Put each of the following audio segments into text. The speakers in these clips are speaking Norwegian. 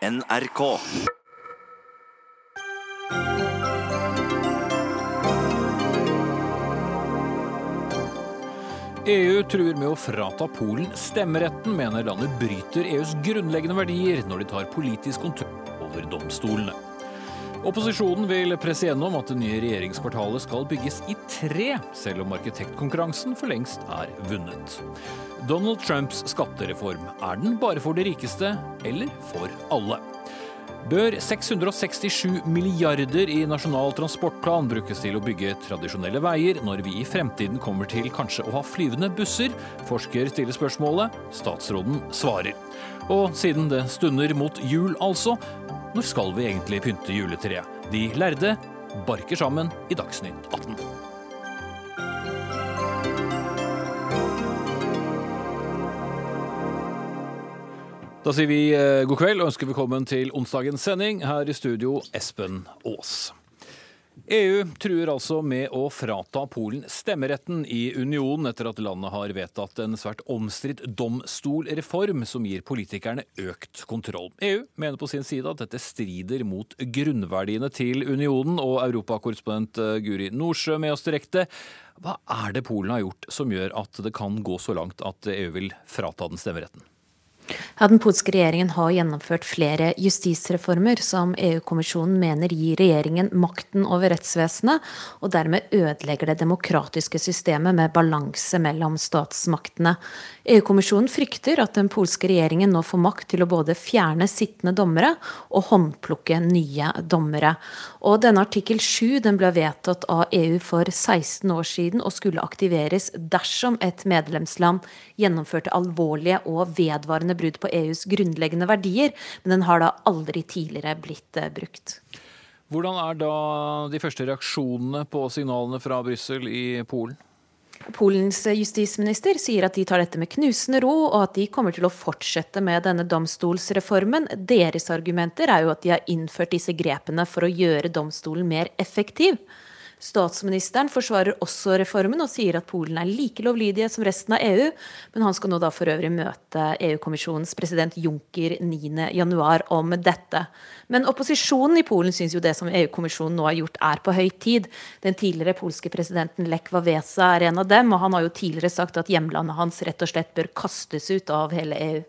NRK. EU truer med å frata Polen stemmeretten, mener landet bryter EUs grunnleggende verdier når de tar politisk kontroll over domstolene. Opposisjonen vil presse gjennom at det nye regjeringskvartalet skal bygges i tre, selv om arkitektkonkurransen for lengst er vunnet. Donald Trumps skattereform, er den bare for de rikeste, eller for alle? Bør 667 milliarder i Nasjonal transportplan brukes til å bygge tradisjonelle veier, når vi i fremtiden kommer til kanskje å ha flyvende busser? Forsker stiller spørsmålet, statsråden svarer. Og siden det stunder mot jul, altså, når skal vi egentlig pynte juletreet? De lærde barker sammen i Dagsnytt 18. Da sier vi eh, god kveld og ønsker velkommen til onsdagens sending. Her i studio Espen Aas. EU truer altså med å frata Polen stemmeretten i unionen etter at landet har vedtatt en svært omstridt domstolreform som gir politikerne økt kontroll. EU mener på sin side at dette strider mot grunnverdiene til unionen, og europakorrespondent eh, Guri Nordsjø med oss direkte. Hva er det Polen har gjort som gjør at det kan gå så langt at EU vil frata den stemmeretten? Ja, Den polske regjeringen har gjennomført flere justisreformer som EU-kommisjonen mener gir regjeringen makten over rettsvesenet, og dermed ødelegger det demokratiske systemet med balanse mellom statsmaktene. EU-kommisjonen frykter at den polske regjeringen nå får makt til å både fjerne sittende dommere og håndplukke nye dommere. Og denne artikkel 7 den ble vedtatt av EU for 16 år siden og skulle aktiveres dersom et medlemsland gjennomførte alvorlige og vedvarende brudd på EUs grunnleggende verdier, men den har da aldri tidligere blitt eh, brukt. Hvordan er da de første reaksjonene på signalene fra Brussel i Polen? Polens justisminister sier at de tar dette med knusende ro, og at de kommer til å fortsette med denne domstolsreformen. Deres argumenter er jo at de har innført disse grepene for å gjøre domstolen mer effektiv. Statsministeren forsvarer også reformen og sier at Polen er like lovlydige som resten av EU, men han skal nå da for øvrig møte EU-kommisjonens president Juncker 9.1 om dette. Men opposisjonen i Polen syns jo det som EU-kommisjonen nå har gjort, er på høy tid. Den tidligere polske presidenten Lech Wawesa er en av dem, og han har jo tidligere sagt at hjemlandet hans rett og slett bør kastes ut av hele EU.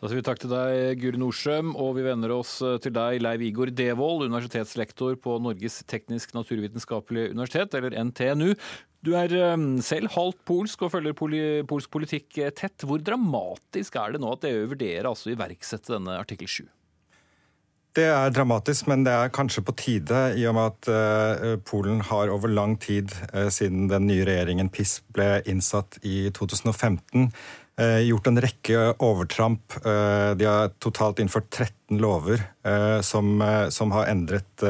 Da sier vi takk til deg, Guri Nordstrøm, og vi vender oss eh, til deg, Leiv Igor Devold, universitetslektor på Norges teknisk-naturvitenskapelige universitet, eller NTNU. Du er eh, selv halvt polsk og følger polsk politikk eh, tett. Hvor dramatisk er det nå at EU vurderer altså å iverksette denne artikkel 7? Det er dramatisk, men det er kanskje på tide, i og med at Polen har over lang tid siden den nye regjeringen PIS ble innsatt i 2015, Eh, gjort en rekke overtramp. Eh, de har totalt innført 13 lover eh, som, som har endret,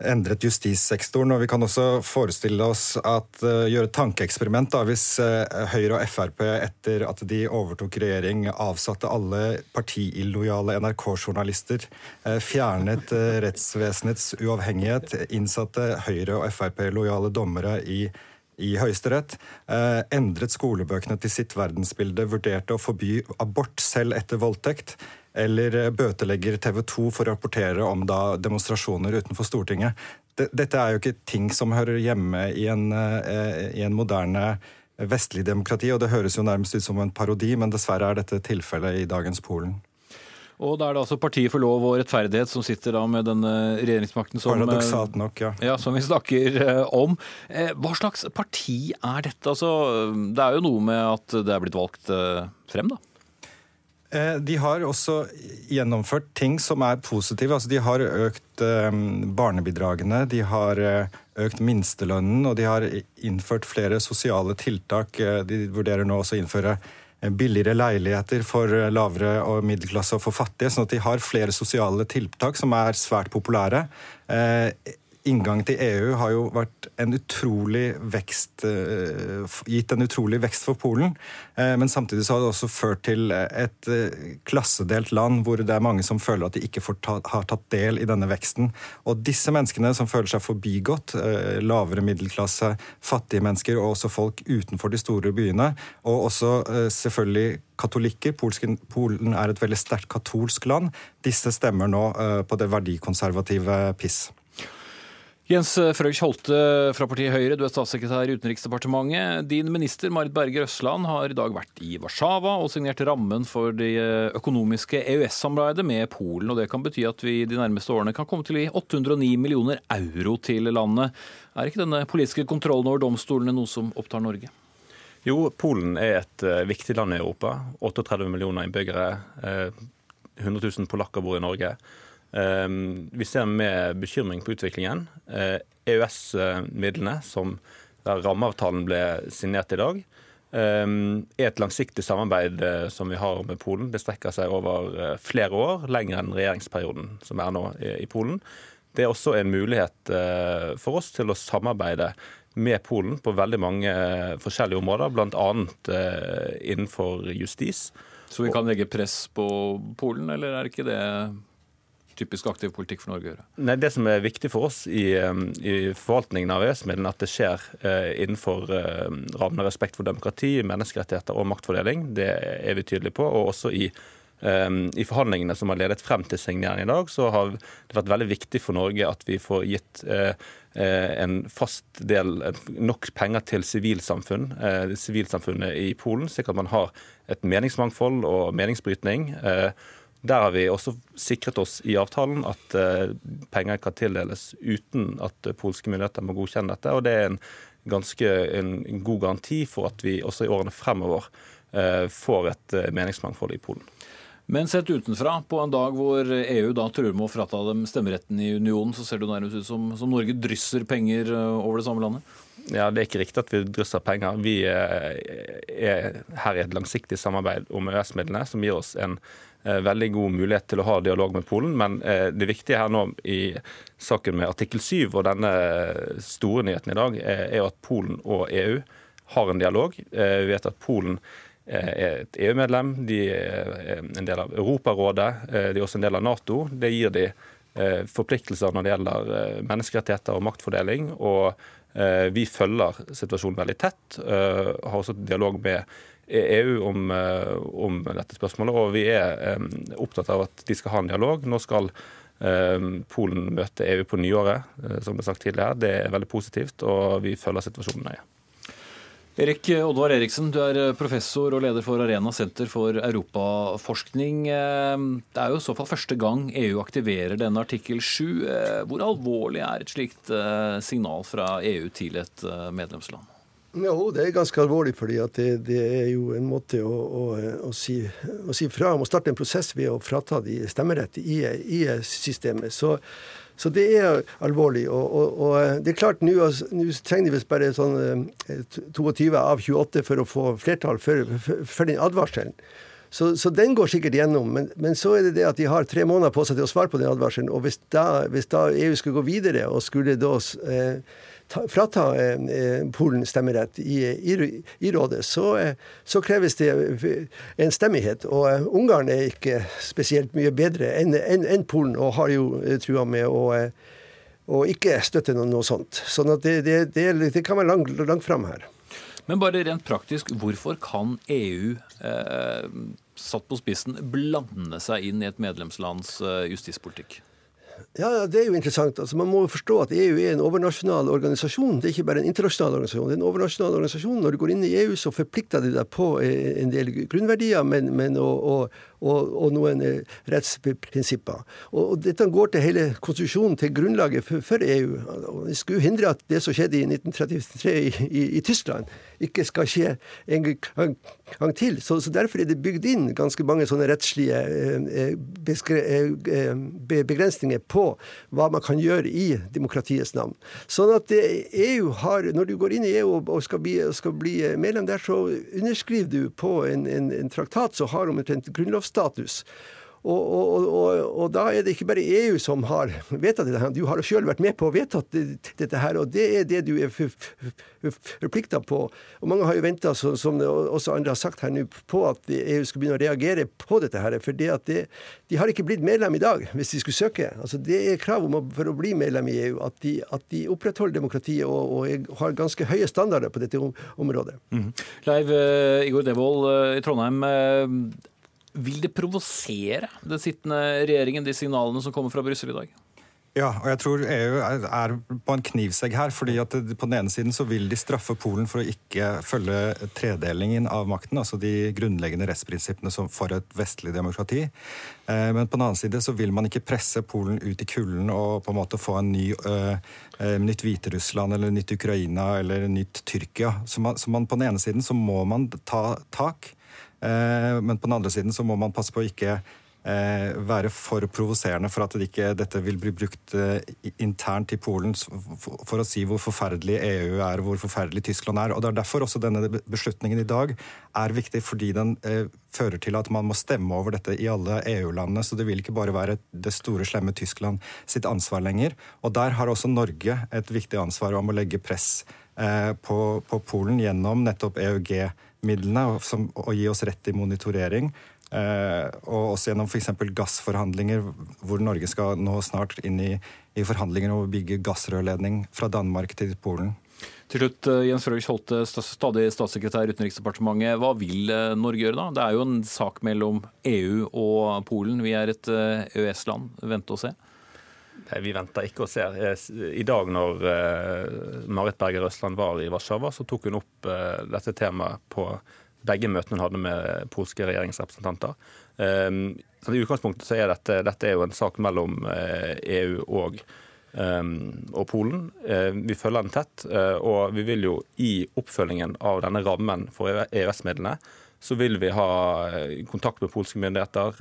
endret justissektoren. Og vi kan også forestille oss at gjøre et tankeeksperiment da, hvis Høyre og Frp etter at de overtok regjering, avsatte alle partiillojale NRK-journalister, fjernet rettsvesenets uavhengighet, innsatte Høyre- og Frp-lojale dommere i i Høyesterett, eh, endret skolebøkene til sitt verdensbilde, vurderte å forby abort selv etter voldtekt, eller eh, bøtelegger TV 2 for å rapportere om da demonstrasjoner utenfor Stortinget. Dette er jo ikke ting som hører hjemme i en, eh, i en moderne vestlig demokrati, og det høres jo nærmest ut som en parodi, men dessverre er dette tilfellet i dagens Polen. Og da er det altså Partiet for lov og rettferdighet som sitter da med denne regjeringsmakten som, nok, ja. ja. som vi snakker eh, om. Eh, hva slags parti er dette? Altså, det er jo noe med at det er blitt valgt eh, frem, da? De har også gjennomført ting som er positive. Altså, de har økt barnebidragene, de har økt minstelønnen, og de har innført flere sosiale tiltak. De vurderer nå også å innføre billigere leiligheter for lavere og middelklasse og for fattige. Sånn at de har flere sosiale tiltak som er svært populære. Eh, inngang til EU har jo en vekst Gitt en utrolig vekst for Polen. Men samtidig så har det også ført til et klassedelt land hvor det er mange som føler at de ikke ta, har tatt del i denne veksten. Og disse menneskene som føler seg forbigått, lavere middelklasse, fattige mennesker og også folk utenfor de store byene, og også selvfølgelig katolikker. Polen er et veldig sterkt katolsk land. Disse stemmer nå eh, på det verdikonservative PIS. Jens Frøych Holte fra partiet Høyre, du er statssekretær i Utenriksdepartementet. Din minister Marit Berger Østland har i dag vært i Warszawa og signert rammen for det økonomiske EØS-samarbeidet med Polen. og Det kan bety at vi de nærmeste årene kan komme til å gi 809 millioner euro til landet. Er ikke denne politiske kontrollen over domstolene noe som opptar Norge? Jo, Polen er et viktig land i Europa. 38 millioner innbyggere. Uh, 100 000 polakker bor i Norge. Um, vi ser med bekymring på utviklingen. EØS-midlene, som der rammeavtalen ble signert i dag, um, er et langsiktig samarbeid som vi har med Polen. Det strekker seg over flere år, lenger enn regjeringsperioden som er nå i, Polen. Det er også en mulighet for oss til å samarbeide med Polen på veldig mange eh, forskjellige områder, bl.a. Eh, innenfor justis. Så vi kan legge press på Polen, eller er ikke det typisk aktiv politikk for Norge å gjøre? Nei, Det som er viktig for oss i, eh, i forvaltningen av EØS-midlene, at det skjer eh, innenfor eh, rammene respekt for demokrati, menneskerettigheter og maktfordeling. Det er vi tydelige på. Og også i Ehm, I forhandlingene som har ledet frem til signeringen i dag, så har det vært veldig viktig for Norge at vi får gitt eh, eh, en fast del, nok penger til sivilsamfunn, eh, sivilsamfunnet i Polen, slik at man har et meningsmangfold og meningsbrytning. Der har vi også sikret oss i avtalen at penger kan tildeles uten at polske myndigheter må godkjenne dette. og Det er en ganske en god garanti for at vi også i årene fremover får et meningsmangfold i Polen. Men sett utenfra, på en dag hvor EU da truer med å frata dem stemmeretten i unionen, så ser det nærmest ut som, som Norge drysser penger eh, over det samme landet? Ja, Det er ikke riktig at vi drysser penger. Vi eh, er her i et langsiktig samarbeid om EØS-midlene, som gir oss en eh, veldig god mulighet til å ha dialog med Polen. Men det viktige her nå i saken med artikkel 7 og denne store nyheten i dag, er at Polen og EU har en dialog. Vi vet at Polen Eh, er et EU-medlem, de er en del av Europarådet, eh, de er også en del av Nato. Det gir de eh, forpliktelser når det gjelder menneskerettigheter og maktfordeling. og vi følger situasjonen veldig tett. Har også dialog med EU om, om dette spørsmålet. Og vi er opptatt av at de skal ha en dialog. Nå skal Polen møte EU på nyåret, som ble sagt tidligere. Det er veldig positivt, og vi følger situasjonen nøye. Erik Oddvar Eriksen, du er eh, professor og leder for Arena senter for europaforskning. Eh, det er jo i så fall første gang EU aktiverer denne artikkel 7. Eh, hvor alvorlig er et slikt signal fra EU til et medlemsland? Jo, det er ganske alvorlig, fordi det, det, er jo en måte å, å, å, si, å, si, fra om å starte en prosess ved å frata de stemmerett i, i systemet. Så så det er alvorlig. Og, og, og eh, det er klart, nå trenger de visst bare sånn 22 eh, av 28 for å få flertall for, for, for den advarselen. Så, så, den går sikkert gjennom. Men, men, så er det det at de har tre måneder på seg til å svare på den advarselen. Og hvis da, hvis da EU skulle gå videre og skulle da eh, ta, frata eh, Polen stemmerett i, i, i rådet, så, eh, så, kreves det en stemmighet. Og eh, Ungarn er ikke spesielt mye bedre enn en, en Polen, og har jo trua med å og ikke støtte noe, noe sånt. Sånn at det, det, det, det kan være langt, langt fram her. Men bare rent praktisk, hvorfor kan EU, eh, satt på spissen, blande seg inn i et medlemslands eh, justispolitikk? Ja, Det er jo interessant. Altså, man må jo forstå at EU er en overnasjonal organisasjon. Det er ikke bare en internasjonal organisasjon. Det er en overnasjonal organisasjon. Når du går inn i EU, så forplikter de deg på eh, en del grunnverdier men, men og, og, og, og, noen eh, rettsprinsipper. Og, dette går til hele konstitusjonen, til grunnlaget for, for EU. Det skulle hindre at det som skjedde i 1933 i, i, i Tyskland, ikke skal skje en gang, til. Så, så, Derfor er det bygd inn ganske mange sånne rettslige eh, eh, begrensninger på hva man kan gjøre i demokratiets navn. Sånn at EU har, Når du går inn i EU og skal bli, skal bli medlem der, så underskriver du på en, en, en traktat som har omtrent grunnlovsstatus. Og, og, og, og, da er det ikke bare EU som har vedtatt dette. Du har sjøl vært med på å vedtatt dette her, og det er det du er forplikta på. Og mange har jo venta, som også andre har sagt her nå, på at EU skal begynne å reagere på dette her. For det det, de har ikke blitt medlem i dag, hvis de skulle søke. Altså Det er krav om å, for å bli medlem i EU at de, at de opprettholder demokratiet og, har ganske høye standarder på dette området. Mm. Leiv uh, Igor Devold uh, i Trondheim. Vil det provosere den sittende regjeringen, de signalene som kommer fra Brussel i dag? Ja, og jeg tror EU er på en knivsegg her. fordi at På den ene siden så vil de straffe Polen for å ikke følge tredelingen av makten, altså de grunnleggende rettsprinsippene for et vestlig demokrati. Eh, men på den annen side så vil man ikke presse Polen ut i kulden og på en måte få en ny, uh, nytt Hviterussland eller nytt Ukraina eller nytt Tyrkia. Så man, så man, på den ene siden så må man ta tak. Eh, men på den andre siden så må man passe på å ikke eh, være for provoserende for at ikke, dette vil bli brukt eh, internt i Polen for å si hvor forferdelig EU er og hvor forferdelig Tyskland er. Og Det er derfor også denne beslutningen i dag er viktig, fordi den fører til at man må stemme over dette i alle EU-landene. Så det vil ikke bare være det store, slemme Tyskland sitt ansvar lenger. Og der har også Norge et viktig ansvar om å legge press på, på Polen gjennom nettopp EUG midlene og, og gi oss rett til monitorering. Eh, og også gjennom f.eks. gassforhandlinger, hvor Norge skal nå snart inn i, i forhandlinger om å bygge gassrørledning fra Danmark til Polen. Til slutt, eh, Jens Frølich Holte, stadig statssekretær i Utenriksdepartementet. Hva vil eh, Norge gjøre da? Det er jo en sak mellom EU og Polen. Vi er et EØS-land. Vente og se. Nei, Vi venter ikke og ser. I dag når uh, Marit Berger Røsland var i Warszawa, så tok hun opp dette temaet på begge møtene hun hadde med polske regjeringsrepresentanter. Så I utgangspunktet så er dette, dette er jo en sak mellom EU og, um, og Polen. vi følger den tett, og vi vil jo i oppfølgingen av denne rammen for EØS-midlene så vil vi ha kontakt med polske myndigheter.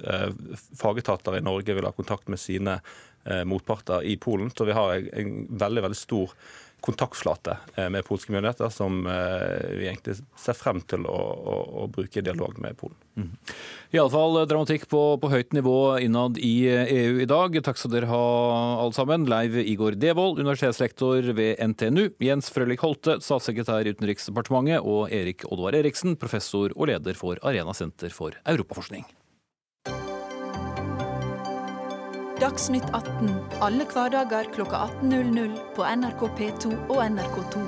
Fagetater i Norge vil ha kontakt med sine Eh, motparter i Polen. Så vi har en veldig, veldig stor kontaktflate eh, med polske myndigheter som eh, vi egentlig ser frem til å, å, å bruke i dialog med Polen. Mm. Iallfall dramatikk på, på høyt nivå innad i EU i dag. Takk skal dere ha alle sammen. Leiv Igor Devold, universitetslektor ved NTNU. Jens Frølich Holte, statssekretær i Utenriksdepartementet. Og Erik Oddvar Eriksen, professor og leder for Arena senter for europaforskning. Dagsnytt 18 alle hverdager kl 18.00 på NRK P2 og NRK2.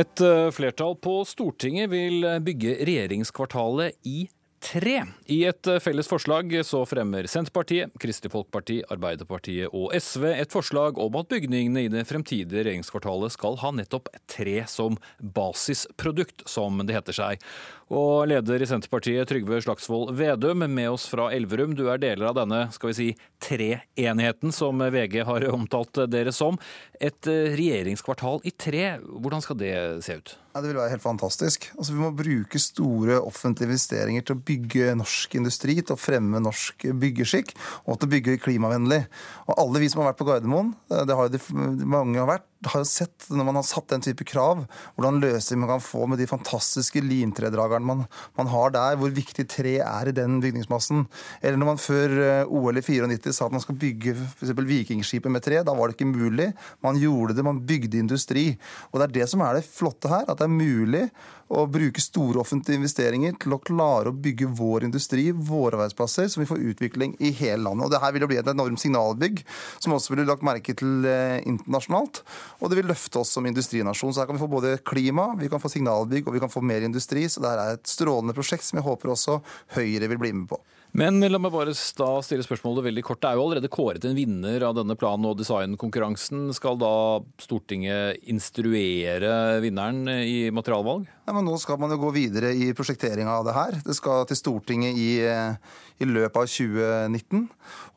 Et eh, flertall på Stortinget vil bygge regjeringskvartalet i tre. I et eh, felles forslag så fremmer Senterpartiet, Kristelig Folkeparti, Arbeiderpartiet og SV et forslag om at bygningene i det fremtidige regjeringskvartalet skal ha nettopp tre som basisprodukt, som det heter seg. Og leder i Senterpartiet, Trygve Slagsvold Vedum, med oss fra Elverum. Du er deler av denne skal vi si, treenigheten som VG har omtalt dere som. Et eh, regjeringskvartal i tre, hvordan skal det se ut? Ja, det vil være helt fantastisk. Altså, vi må bruke store offentlige investeringer til å bygge norsk industri, til å fremme norsk byggeskikk og til å bygge klimavennlig. Og alle vi som har vært på Gardermoen, eh, det har jo de, mange har vært, har jo sett når man har satt den type krav, hvordan løsninger man kan få med de fantastiske lintredragerne man, man, har der, hvor viktig tre er i den bygningsmassen. Eller når man før eh, OL i 94 sa at man skal bygge f.eks. Vikingskipet med tre, da var det ikke mulig. Man gjorde det, man bygde industri. Og det er det som er det flotte her, at det er mulig å bruke store offentlige investeringer til å klare å bygge vår industri, våre arbeidsplasser, så vi får utvikling i hele landet. Og det her vil jo bli et enormt signalbygg, som også blir lagt merke til eh, internasjonalt. Og det vil løfte oss som industrinasjon. Så her kan vi få både klima, vi kan få signalbygg og vi kan få mer industri. Så det her er et strålende prosjekt som jeg håper også Høyre vil bli med på. Men la meg bare da stille spørsmålet veldig kort. Det er jo allerede kåret en vinner av denne plan- og designkonkurransen. Skal da Stortinget instruere vinneren i materialvalg? Ja, men nå skal man jo gå videre i prosjekteringa av det her. Det skal til Stortinget i, i løpet av 2019.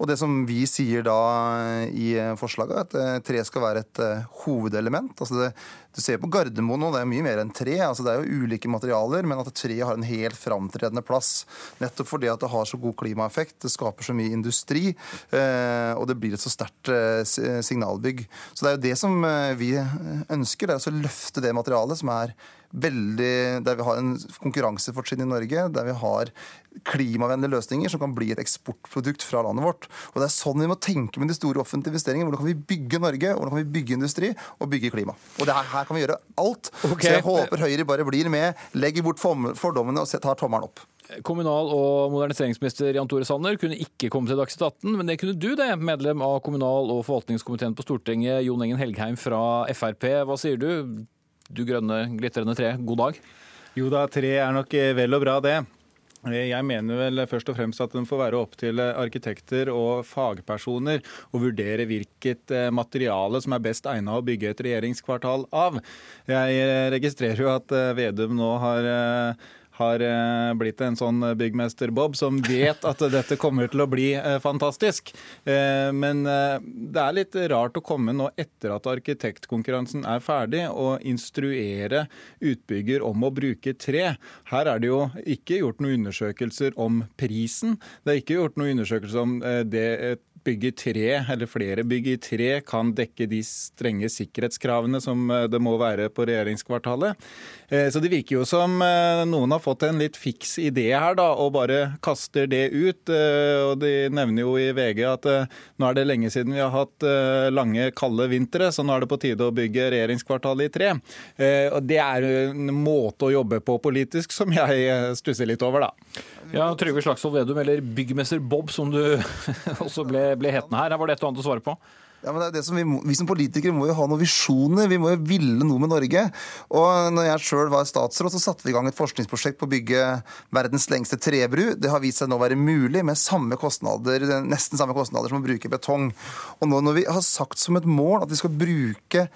Og det som vi sier da i forslaget, er at tre skal være et eh, hovedelement. Altså det, du ser på Gardermoen nå, det er mye mer enn tre. Altså det er jo ulike materialer, men at tre har en helt framtredende plass. Nettopp fordi at det har så god klimaeffekt, det skaper så mye industri, eh, og det blir et så sterkt signalbygg. Så det er jo det som vi ønsker, det er å løfte det materialet som er veldig, der vi har en konkurransefortrinn i Norge, der vi har klimavennlige løsninger som kan bli et eksportprodukt fra landet vårt. Og Det er sånn vi må tenke med de store offentlige investeringene. Hvordan kan vi bygge Norge, hvordan kan vi bygge industri og bygge klima. Og her, her, kan vi gjøre alt. Okay. Så jeg håper Høyre bare blir med, legger bort fordommene og tar tommelen opp. Kommunal- og moderniseringsminister Jan Tore Sanner kunne ikke komme til Dagsnytt 18, men det kunne du, det, medlem av kommunal- og forvaltningskomiteen på Stortinget, Jon Engen Helgheim fra Frp. Hva sier du? Du grønne, glitrende tre, god dag. Jo da, tre er nok vel og bra, det. Jeg mener vel først og fremst at den får være opp til arkitekter og fagpersoner å vurdere hvilket eh, materiale som er best egnet å bygge et regjeringskvartal av. Jeg registrerer jo at eh, Vedum nå har eh, har eh, blitt en sånn byggmester Bob som vet at dette kommer til å bli eh, fantastisk. Eh, men det er litt rart å komme nå etter at arkitektkonkurransen er ferdig, og instruere utbygger om å bruke tre. Her er det jo ikke gjort noen undersøkelser om prisen. Det er ikke gjort noen undersøkelser om det et bygg i tre, eller flere bygg i tre, kan dekke de strenge sikkerhetskravene som eh, det må være på regjeringskvartalet. Eh, så det virker jo som eh, noen har fått en litt fiks idé her, da, og bare kaster det ut. Og de nevner jo i VG at nå er det lenge siden vi har hatt lange, kalde vintre, så nå er det på tide å bygge regjeringskvartalet i tre. Og det er en måte å jobbe på politisk som jeg stusser litt over, da. Ja, Trygve Slagsvold Vedum, eller byggmester Bob, som du også ble, ble hetende her. Var det et og annet å svare på? Ja, men det er det som vi, vi, som politikere må jo ha noen visjoner. Vi må jo ville noe med Norge. Og når jeg sjøl var statsråd, så satte vi i gang et forskningsprosjekt på å bygge verdens lengste trebru. Det har vist seg nå å være mulig med samme kostnader, nesten samme kostnader som å bruke betong. Og nå når vi har sagt som et mål at vi skal bruke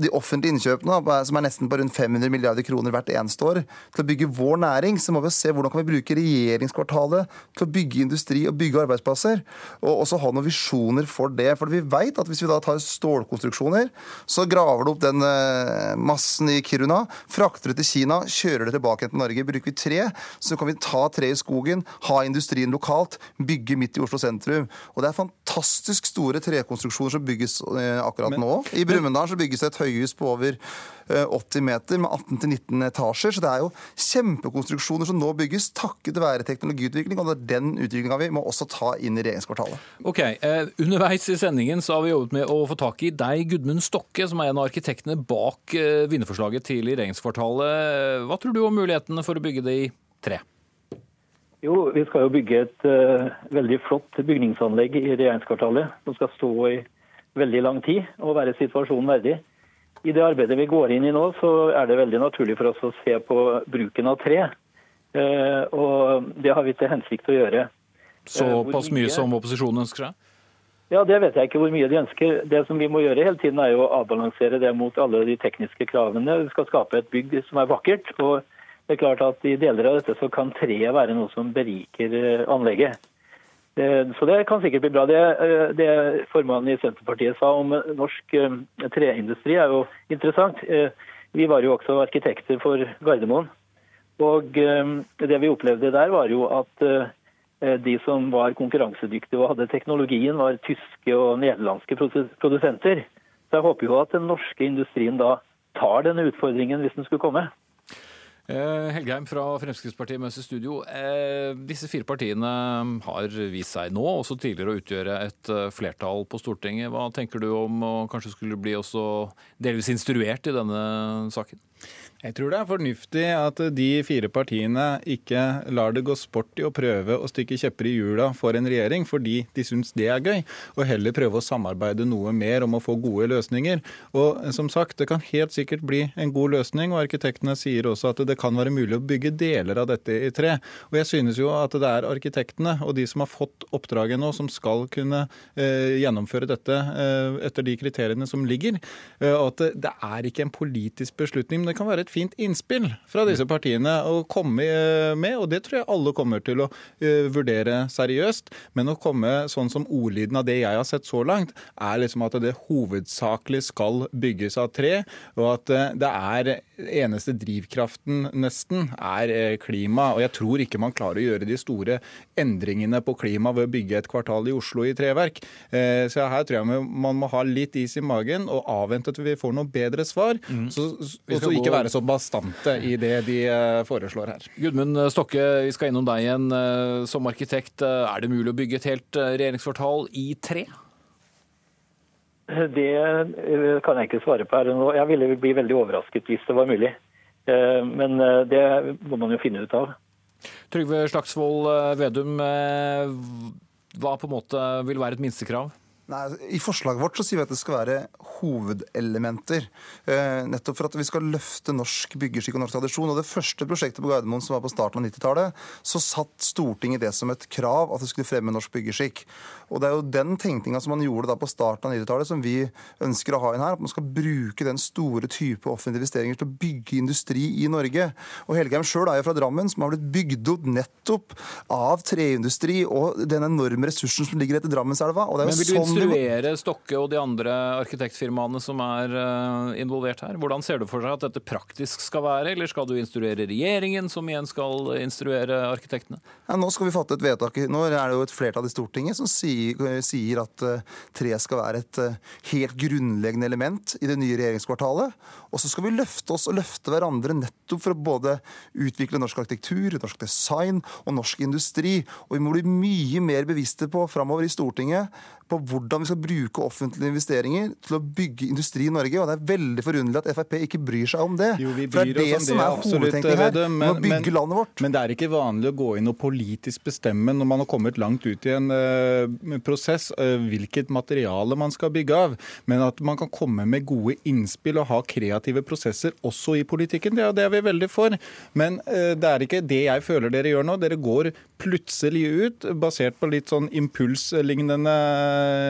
de offentlige innkjøpene, som er nesten på rundt 500 milliarder kroner hvert eneste år, til å bygge vår næring, så må vi se hvordan kan vi bruke regjeringskvartalet til å bygge industri og bygge arbeidsplasser. Og også ha noen visjoner for det. For vi vet at hvis vi da tar stålkonstruksjoner, så graver du opp den eh, massen i Kiruna, frakter det til Kina, kjører det tilbake til Norge. Bruker vi tre, så kan vi ta tre i skogen, ha industrien lokalt, bygge midt i Oslo sentrum. Og det er fantastisk store trekonstruksjoner som bygges eh, akkurat nå. I Brumunddal bygges det et høyt høyhus på over 80 eh, meter med 18-19 etasjer. Så det er jo kjempekonstruksjoner som nå bygges takket være teknologiutvikling. Og det er den utviklinga vi må også ta inn i regjeringskvartalet. Ok, eh, Underveis i sendingen så har vi jobbet med å få tak i deg, Gudmund Stokke, som er en av arkitektene bak eh, vinnerforslaget til regjeringskvartalet. Hva tror du om mulighetene for å bygge det i tre? Jo, vi skal jo bygge et uh, veldig flott bygningsanlegg i regjeringskvartalet. Som skal stå i veldig lang tid og være situasjonen verdig. I det arbeidet vi går inn i nå, så er det veldig naturlig for oss å se på bruken av tre. Eh, og det har vi til hensikt å gjøre. Såpass mye, mye som opposisjonen ønsker seg? Ja, Det vet jeg ikke hvor mye de ønsker. Det som vi må gjøre hele tiden er jo å avbalansere det mot alle de tekniske kravene. Vi skal skape et bygg som er vakkert. og det er klart at I deler av dette så kan treet være noe som beriker eh, anlegget. Eh, så det kan sikkert bli bra. Det, eh, det formannen i Senterpartiet sa om norsk eh, treindustri er jo interessant. Vi var jo også arkitekter for Gardermoen. Og det vi opplevde der, var jo at de som var konkurransedyktige og hadde teknologien, var tyske og nederlandske produsenter. Så jeg håper jo at den norske industrien da tar denne utfordringen hvis den skulle komme. Eh, Helgheim fra Fremskrittspartiet med oss i studio. Eh, disse fire partiene har vist seg nå, også tidligere, å utgjøre et eh, flertall på Stortinget. Hva tenker du om å kanskje skulle bli også delvis instruert i denne saken? Jeg tror det er fornuftig at de fire partiene ikke lar det gå sport i å prøve å stikke kjepper i hjula for en regjering fordi de syns det er gøy, og heller prøve å samarbeide noe mer om å få gode løsninger. Og som sagt, det kan helt sikkert bli en god løsning, og arkitektene sier også at det kan være mulig å bygge deler av dette i tre. Og jeg synes jo at det er arkitektene og de som har fått oppdraget nå, som skal kunne eh, gjennomføre dette eh, etter de kriteriene som ligger. Eh, og at det, det er ikke en politisk beslutning, men det kan være et fint innspill fra disse partiene å komme eh, med, og det tror jeg alle kommer til å uh, vurdere seriøst. Men å komme sånn som ordlyden av det jeg har sett så langt, er liksom at det hovedsakelig skal bygges av tre, og at uh, det er eneste drivkraften nesten er eh, klima. Og jeg tror ikke man klarer å gjøre de store endringene på klima ved å bygge et kvartal i Oslo i treverk. Eh, så her tror jeg man må ha litt is i magen og avvente til vi får noe bedre svar. Mm. Så, og så ikke være så bastante i det de eh, foreslår her. Gudmund Stokke, vi skal innom deg igjen som arkitekt. Er det mulig å bygge et helt regjeringskvartal i tre? Det kan jeg ikke svare på her nå. Jeg ville bli veldig overrasket hvis det var mulig. Eh, men eh, det må man jo finne ut av. Trygve Slagsvold eh, Vedum, hva på en måte vil være et minstekrav? Nei, I forslaget vårt så sier vi at det skal være hovedelementer. Eh, nettopp for at vi skal løfte norsk byggeskikk og norsk tradisjon. Og Det første prosjektet på Gardermoen som var på starten av 90-tallet, så satt Stortinget det som et krav at det skulle fremme norsk byggeskikk. Og Det er jo den tenkninga som man gjorde da på starten av 90-tallet, som vi ønsker å ha inn her. At man skal bruke den store type offentlige investeringer til å bygge industri i Norge. Og Helgheim sjøl er jo fra Drammen, som har blitt bygd opp nettopp av treindustri og den enorme ressursen som ligger etter Drammenselva. Og det er jo sånn instruere Stokke og de andre arkitektfirmaene som er eh, involvert her? Hvordan ser du for seg at dette praktisk skal være, eller skal du instruere regjeringen, som igjen skal instruere arkitektene? Ja, nå skal vi fatte et vedtak. Nå er det jo et flertall i Stortinget som sier, sier at uh, tre skal være et uh, helt grunnleggende element i det nye regjeringskvartalet. Og så skal vi løfte oss og løfte hverandre nettopp for å både utvikle norsk arkitektur, norsk design og norsk industri. Og vi må bli mye mer bevisste på framover i Stortinget på hvordan vi skal bruke offentlige investeringer til å bygge industri i Norge. Og det er veldig forunderlig at Frp ikke bryr seg om det. Jo, vi bryr For det er det som er hovedtenkningen her. Men, å bygge men, landet vårt. Men det er ikke vanlig å gå inn og politisk bestemme når man har kommet langt ut i en uh, prosess, uh, hvilket materiale man skal bygge av. Men at man kan komme med gode innspill og ha kreative prosesser også i politikken, det, det er vi veldig for. Men uh, det er ikke det jeg føler dere gjør nå. Dere går plutselig ut, basert på litt sånn impulslignende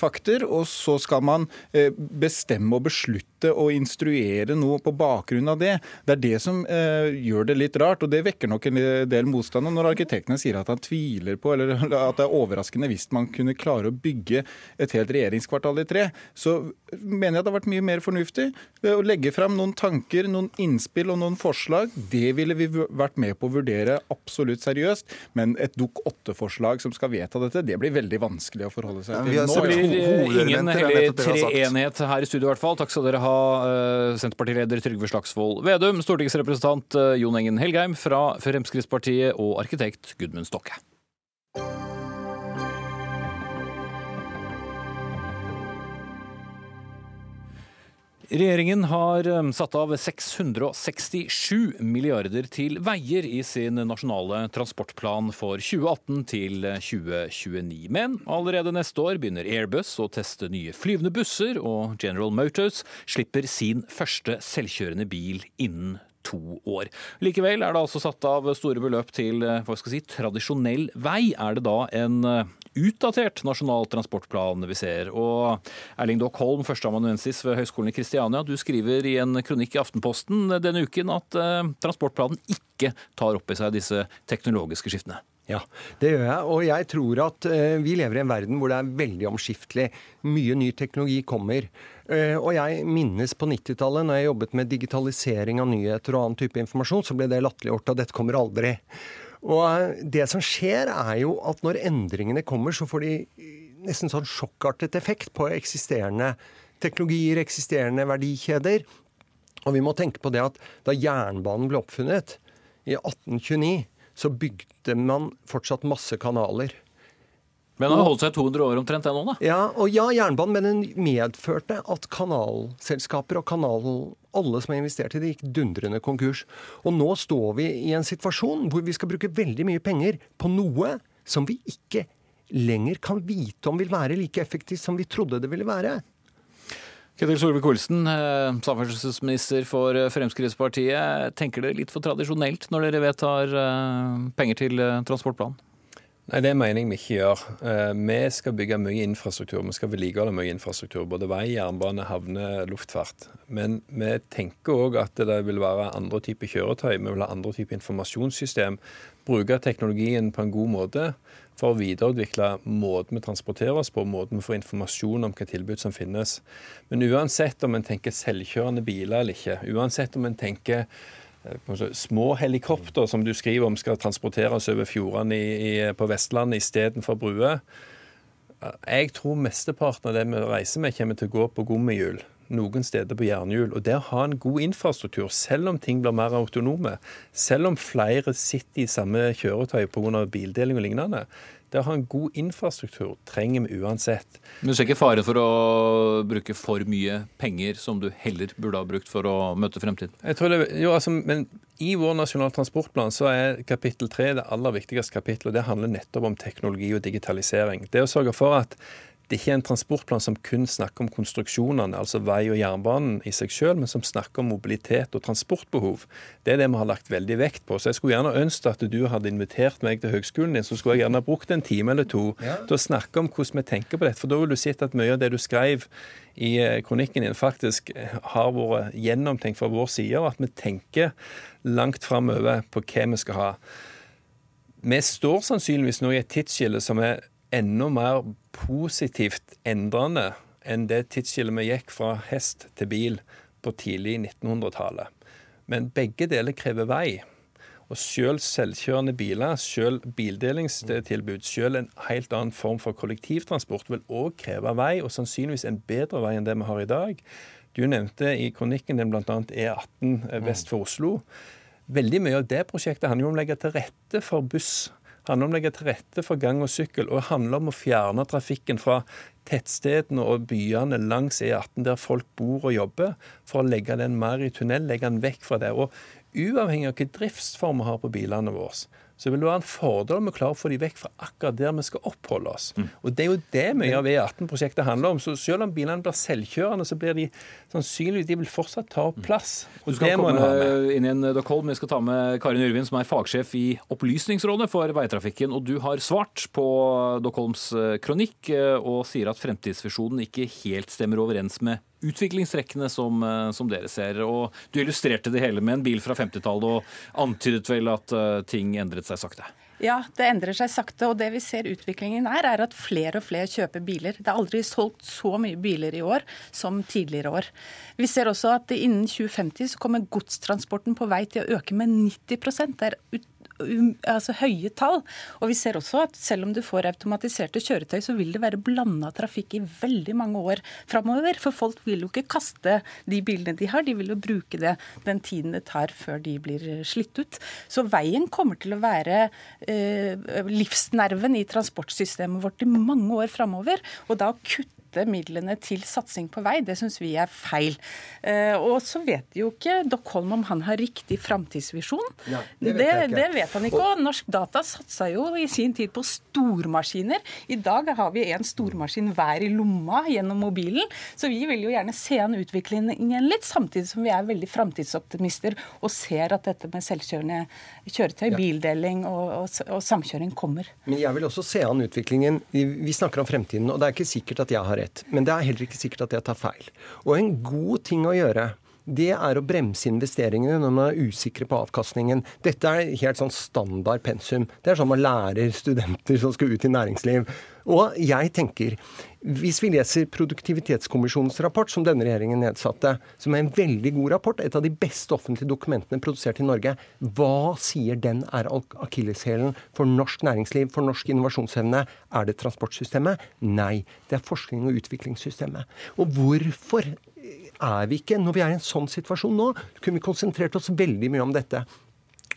fakter, og så skal man eh, bestemme og beslutte og instruere noe på bakgrunn av det. Det er det som eh, gjør det litt rart, og det vekker nok en del motstand. Og når arkitektene sier at han tviler på, eller at det er overraskende hvis man kunne klare å bygge et helt regjeringskvartal i tre, så mener jeg det har vært mye mer fornuftig å legge fram noen tanker, noen innspill og noen forslag. Det ville vi vært med på å vurdere absolutt seriøst, men et Dukk 8-forslag som skal vedta dette, det blir veldig vanskelig å forholde seg til. Nå blir ingen hellig treenighet her i studio, i hvert fall. Takk skal dere ha, eh, Senterpartileder Trygve Slagsvold Vedum, stortingsrepresentant eh, Jon Engen Helgheim fra Fremskrittspartiet og arkitekt Gudmund Stokke. Regjeringen har satt av 667 milliarder til veier i sin nasjonale transportplan for 2018 til 2029. Men allerede neste år begynner Airbus å teste nye flyvende busser, og General Motors slipper sin første selvkjørende bil innen to år. Likevel er det altså satt av store beløp til eh, hva skal si, tradisjonell vei. Er det da en eh, utdatert nasjonal transportplan vi ser. Og Erling Dock Holm, førsteamanuensis ved Høgskolen i Kristiania, du skriver i en kronikk i Aftenposten denne uken at eh, transportplanen ikke tar opp i seg disse teknologiske skiftene. Ja, det gjør jeg. Og jeg tror at uh, vi lever i en verden hvor det er veldig omskiftelig. Mye ny teknologi kommer. Uh, og jeg minnes på 90-tallet, når jeg jobbet med digitalisering av nyheter og annen type informasjon, så ble det latterliggjort at dette kommer aldri. Og uh, det som skjer, er jo at når endringene kommer, så får de nesten sånn sjokkartet effekt på eksisterende teknologier, eksisterende verdikjeder. Og vi må tenke på det at da jernbanen ble oppfunnet i 1829 så bygde man fortsatt masse kanaler. Men han har holdt seg 200 år omtrent ennå, da? Ja, og ja, jernbanen, men den medførte at kanalselskaper og kanal, alle som har investert i det, gikk dundrende konkurs. Og nå står vi i en situasjon hvor vi skal bruke veldig mye penger på noe som vi ikke lenger kan vite om vil være like effektivt som vi trodde det ville være. Ketil Solvik-Olsen, eh, samferdselsminister for eh, Fremskrittspartiet. Tenker dere litt for tradisjonelt når dere vedtar eh, penger til transportplan? Nei, Det mener jeg vi ikke gjør. Eh, vi skal bygge mye infrastruktur. Vi skal vedlikeholde mye infrastruktur. Både vei, jernbane, havne, luftfart. Men vi tenker òg at det vil være andre typer kjøretøy. Vi vil ha andre typer informasjonssystem. Bruke teknologien på en god måte for å videreutvikle måten vi transporterer oss på, måten vi får informasjon om hva tilbud som finnes. Men uansett om en tenker selvkjørende biler eller ikke, uansett om en tenker små helikopter som du skriver om skal transporteres over fjordene på Vestlandet istedenfor bruer. Eh, jeg tror mesteparten av det vi reiser med, kommer til å gå på gummihjul. Noen steder på jernhjul. Og det å ha en god infrastruktur, selv om ting blir mer autonome, selv om flere sitter i samme kjøretøy pga. bildeling og lignende, det å ha en god infrastruktur trenger vi uansett. Men du ser ikke fare for å bruke for mye penger som du heller burde ha brukt for å møte fremtiden? Jeg tror det, jo, altså, men I vår nasjonale transportplan så er kapittel tre det aller viktigste kapittelet. Det handler nettopp om teknologi og digitalisering. Det å sørge for at det er ikke en transportplan som kun snakker om konstruksjonene, altså vei og jernbanen i seg selv, men som snakker om mobilitet og transportbehov. Det er det vi har lagt veldig vekt på. Så jeg skulle gjerne ønske at du hadde invitert meg til høgskolen din, så skulle jeg gjerne brukt en time eller to ja. til å snakke om hvordan vi tenker på dette. For da vil du sett at mye av det du skrev i eh, kronikken din, faktisk eh, har vært gjennomtenkt fra vår side, og at vi tenker langt framover på hva vi skal ha. Vi står sannsynligvis nå i et tidsskille som er enda mer positivt endrende enn det tidsskillet vi gikk fra hest til bil på tidlig 1900-tallet. Men begge deler krever vei. Og selv selvkjørende biler, selv bildelingstilbud, selv en helt annen form for kollektivtransport vil òg kreve vei, og sannsynligvis en bedre vei enn det vi har i dag. Du nevnte i kronikken din bl.a. E18 vest for Oslo. Veldig mye av det prosjektet handler jo om å legge til rette for buss handler om å legge til rette for gang og sykkel, og handler om å fjerne trafikken fra tettstedene og byene langs E18 der folk bor og jobber, for å legge den mer i tunnel, legge den vekk fra det. Og uavhengig av hvilken driftsform vi har på bilene våre, så vil det være en fordel om vi klarer å få de vekk fra akkurat der vi skal oppholde oss. Mm. Og Det er jo det mye av E18-prosjektet handler om. Så Selv om bilene blir selvkjørende, så blir de sannsynligvis de vil fortsatt ta opp plass. Og du skal komme inn i en Dockholm. Vi skal ta med Karin Yrvin, som er fagsjef i Opplysningsrådet for veitrafikken. Og du har svart på Dokholms kronikk eh, og sier at fremtidsvisjonen ikke helt stemmer overens med utviklingstrekkene som, eh, som, dere ser. Og du illustrerte det hele med en bil fra 50-tallet og antydet vel at uh, ting endret seg sakte? Ja, det endrer seg sakte. Og det vi ser utviklingen er, er at flere og flere kjøper biler. Det er aldri solgt så mye biler i år som tidligere år. Vi ser også at innen 2050 så kommer godstransporten på vei til å øke med 90 Det er ut altså høye tall. Og vi ser også at selv om du får automatiserte kjøretøy, så vil det være blanda trafikk i veldig mange år framover. For folk vil jo ikke kaste de bilene de har, de vil jo bruke det den tiden det tar før de blir slitt ut. Så veien kommer til å være eh, livsnerven i transportsystemet vårt i mange år framover. Og da kutte kutte midlene til satsing på vei, det syns vi er feil. Eh, og så vet jo ikke Dockholm om han har riktig framtidsvisjon. Ja, det, det, det, vet han ikke. Og Norsk Data satsa jo i sin tid på stormaskiner. I dag har vi en stormaskin hver i lomma gjennom mobilen. Så vi vil jo gjerne se an utviklingen litt, samtidig som vi er veldig framtidsoptimister og ser at dette med selvkjørende kjøretøy, ja. bildeling og, og, og samkjøring kommer. Men jeg vil også se an utviklingen. Vi snakker om fremtiden, og det er ikke sikkert at jeg har rett. Men det er heller ikke sikkert at jeg tar feil. Og en god ting å gjøre det er å bremse investeringene når man er usikre på avkastningen. Dette er helt sånn standard pensum. Det er sånn man lærer studenter som skal ut i næringsliv. Og jeg tenker, hvis vi leser Produktivitetskommisjonens rapport, som denne regjeringen nedsatte, som er en veldig god rapport, et av de beste offentlige dokumentene produsert i Norge, hva sier den er akilleshælen for norsk næringsliv, for norsk innovasjonsevne? Er det transportsystemet? Nei, det er forskning- og utviklingssystemet. Og hvorfor er vi ikke, når vi er i en sånn situasjon nå, kunne vi konsentrert oss veldig mye om dette.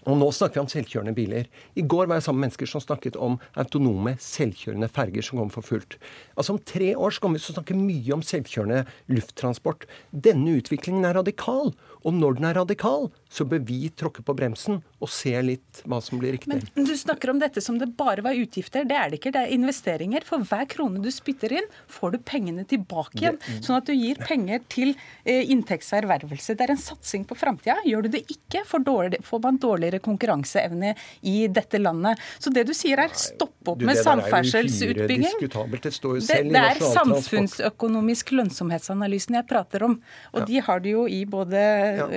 Og nå snakker vi om selvkjørende biler. I går var jeg sammen med mennesker som snakket om autonome, selvkjørende ferger som kommer for fullt. Altså Om tre år så kommer vi til å snakke mye om selvkjørende lufttransport. Denne utviklingen er radikal. Og når den er radikal, så bør vi tråkke på bremsen og se litt hva som blir riktig. Men Du snakker om dette som det bare var utgifter. Det er det ikke. Det er investeringer. For hver krone du spytter inn, får du pengene tilbake igjen. Sånn at du gir penger til eh, inntektservervelse. Det er en satsing på framtida. Gjør du det ikke, får, dårlig, får man dårligere konkurranseevne i dette landet. Så det du sier er stopp opp med samferdselsutbygging. Det, det, er samfunnsøkonomisk lønnsomhetsanalysen jeg prater om. Og de har du jo i både ja,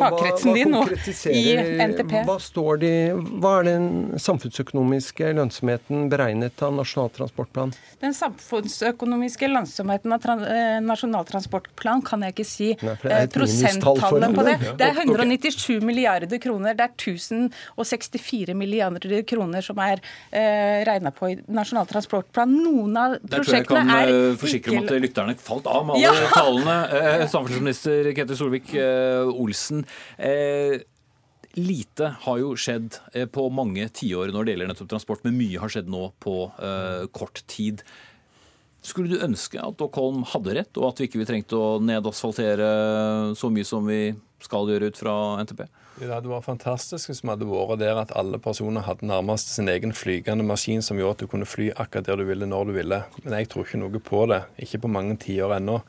fagkretsen din og i NTP. Hva, står de, hva er den samfunnsøkonomiske lønnsomheten beregnet av Nasjonal transportplan? Den samfunnsøkonomiske lønnsomheten av Nasjonal transportplan kan jeg ikke si Nei, prosenttallet på det. Det er 197 milliarder kroner. Det er 1064 milliarder kroner som er eh, regna på i Nasjonal transportplan. Noen av prosjektene er Der tror jeg kan eh, forsikre om at lytterne falt av med alle ja. talene. Eh, samferdselsminister Ketil Solvik-Olsen. Eh, Lite har jo skjedd eh, på mange tiår når det gjelder nettopp transport, men mye har skjedd nå på uh, kort tid. Skulle du ønske at Stockholm hadde rett, og at vi ikke trengte å nedasfaltere så mye som vi skal gjøre ut fra NTP? Det hadde vært fantastisk hvis vi hadde vært der at alle personer hadde nærmest sin egen flygende maskin som gjorde at du kunne fly akkurat der du ville, når du ville. Men jeg tror ikke noe på det. Ikke på mange tiår ennå.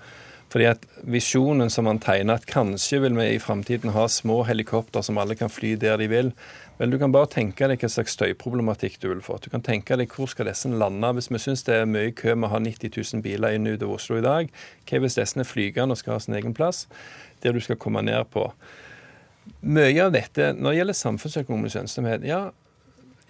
Fordi at Visjonen som han tegner, at kanskje vil vi i framtiden ha små helikopter som alle kan fly der de vil. Vel, Du kan bare tenke deg hva slags støyproblematikk du vil få. Du kan tenke deg hvor skal disse lande. Hvis vi syns det er mye kø med å ha 90 000 biler inn ut av Oslo i dag, hva hvis disse er flygende og skal ha sin egen plass der du skal komme ned på? Mye av dette, når det gjelder samfunnsøkonomisk lønnsomhet ja,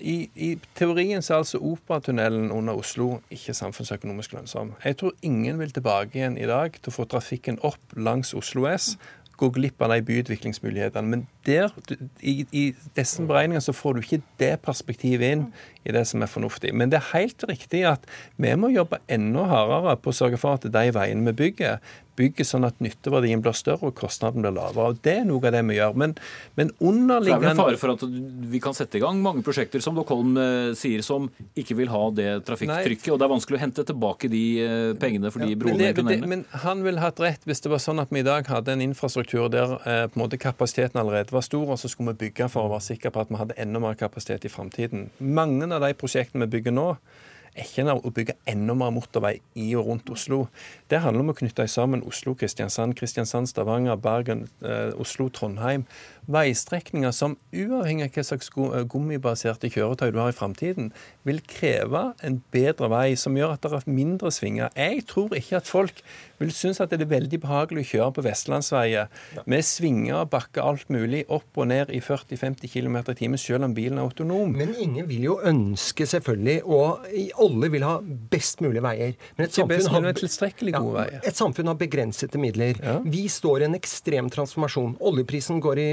i, i, teorien så er altså Operatunnelen under Oslo ikke samfunnsøkonomisk lønnsom. Jeg tror ingen vil tilbake igjen i dag til å få trafikken opp langs Oslo S. Gå glipp av de byutviklingsmulighetene. Men der, i, i disse beregningene så får du ikke det perspektivet inn i det som er fornuftig. Men det er helt riktig at vi må jobbe enda hardere på å sørge for at de veiene vi bygger, bygger sånn at nytteverdien blir større og kostnaden blir lavere. og Det er noe av det vi gjør. Men, men underliggende Det er vel fare for at vi kan sette i gang mange prosjekter som Dockholm eh, sier, som ikke vil ha det trafikktrykket. Nei. Og det er vanskelig å hente tilbake de eh, pengene for de ja, broene men, det, men han ville hatt rett hvis det var sånn at vi i dag hadde en infrastruktur der eh, på en måte kapasiteten allerede var stor, og så skulle vi bygge for å være sikre på at vi hadde enda mer kapasitet i framtiden. Mange av de prosjektene vi bygger nå, er ikke å bygge enda mer motorvei i og rundt Oslo. Det handler om å knytte sammen Oslo, Kristiansand, Kristiansand, Stavanger, Bergen, eh, Oslo, Trondheim veistrekninger som uavhengig av hva slags eh, gummibaserte kjøretøy du har i framtiden, vil kreve en bedre vei som gjør at det er mindre svinger. Jeg tror ikke at folk vil synes at det er veldig behagelig å kjøre på vestlandsveier med svinger og bakker alt mulig opp og ned i 40-50 km i timen, selv om bilen er autonom. Men ingen vil jo ønske selvfølgelig, og alle vil ha best mulig veier. Men et, samfunn har, tilstrekkelig gode veier. Ja, et samfunn har begrensede midler. Ja. Vi står i en ekstrem transformasjon. Oljeprisen går i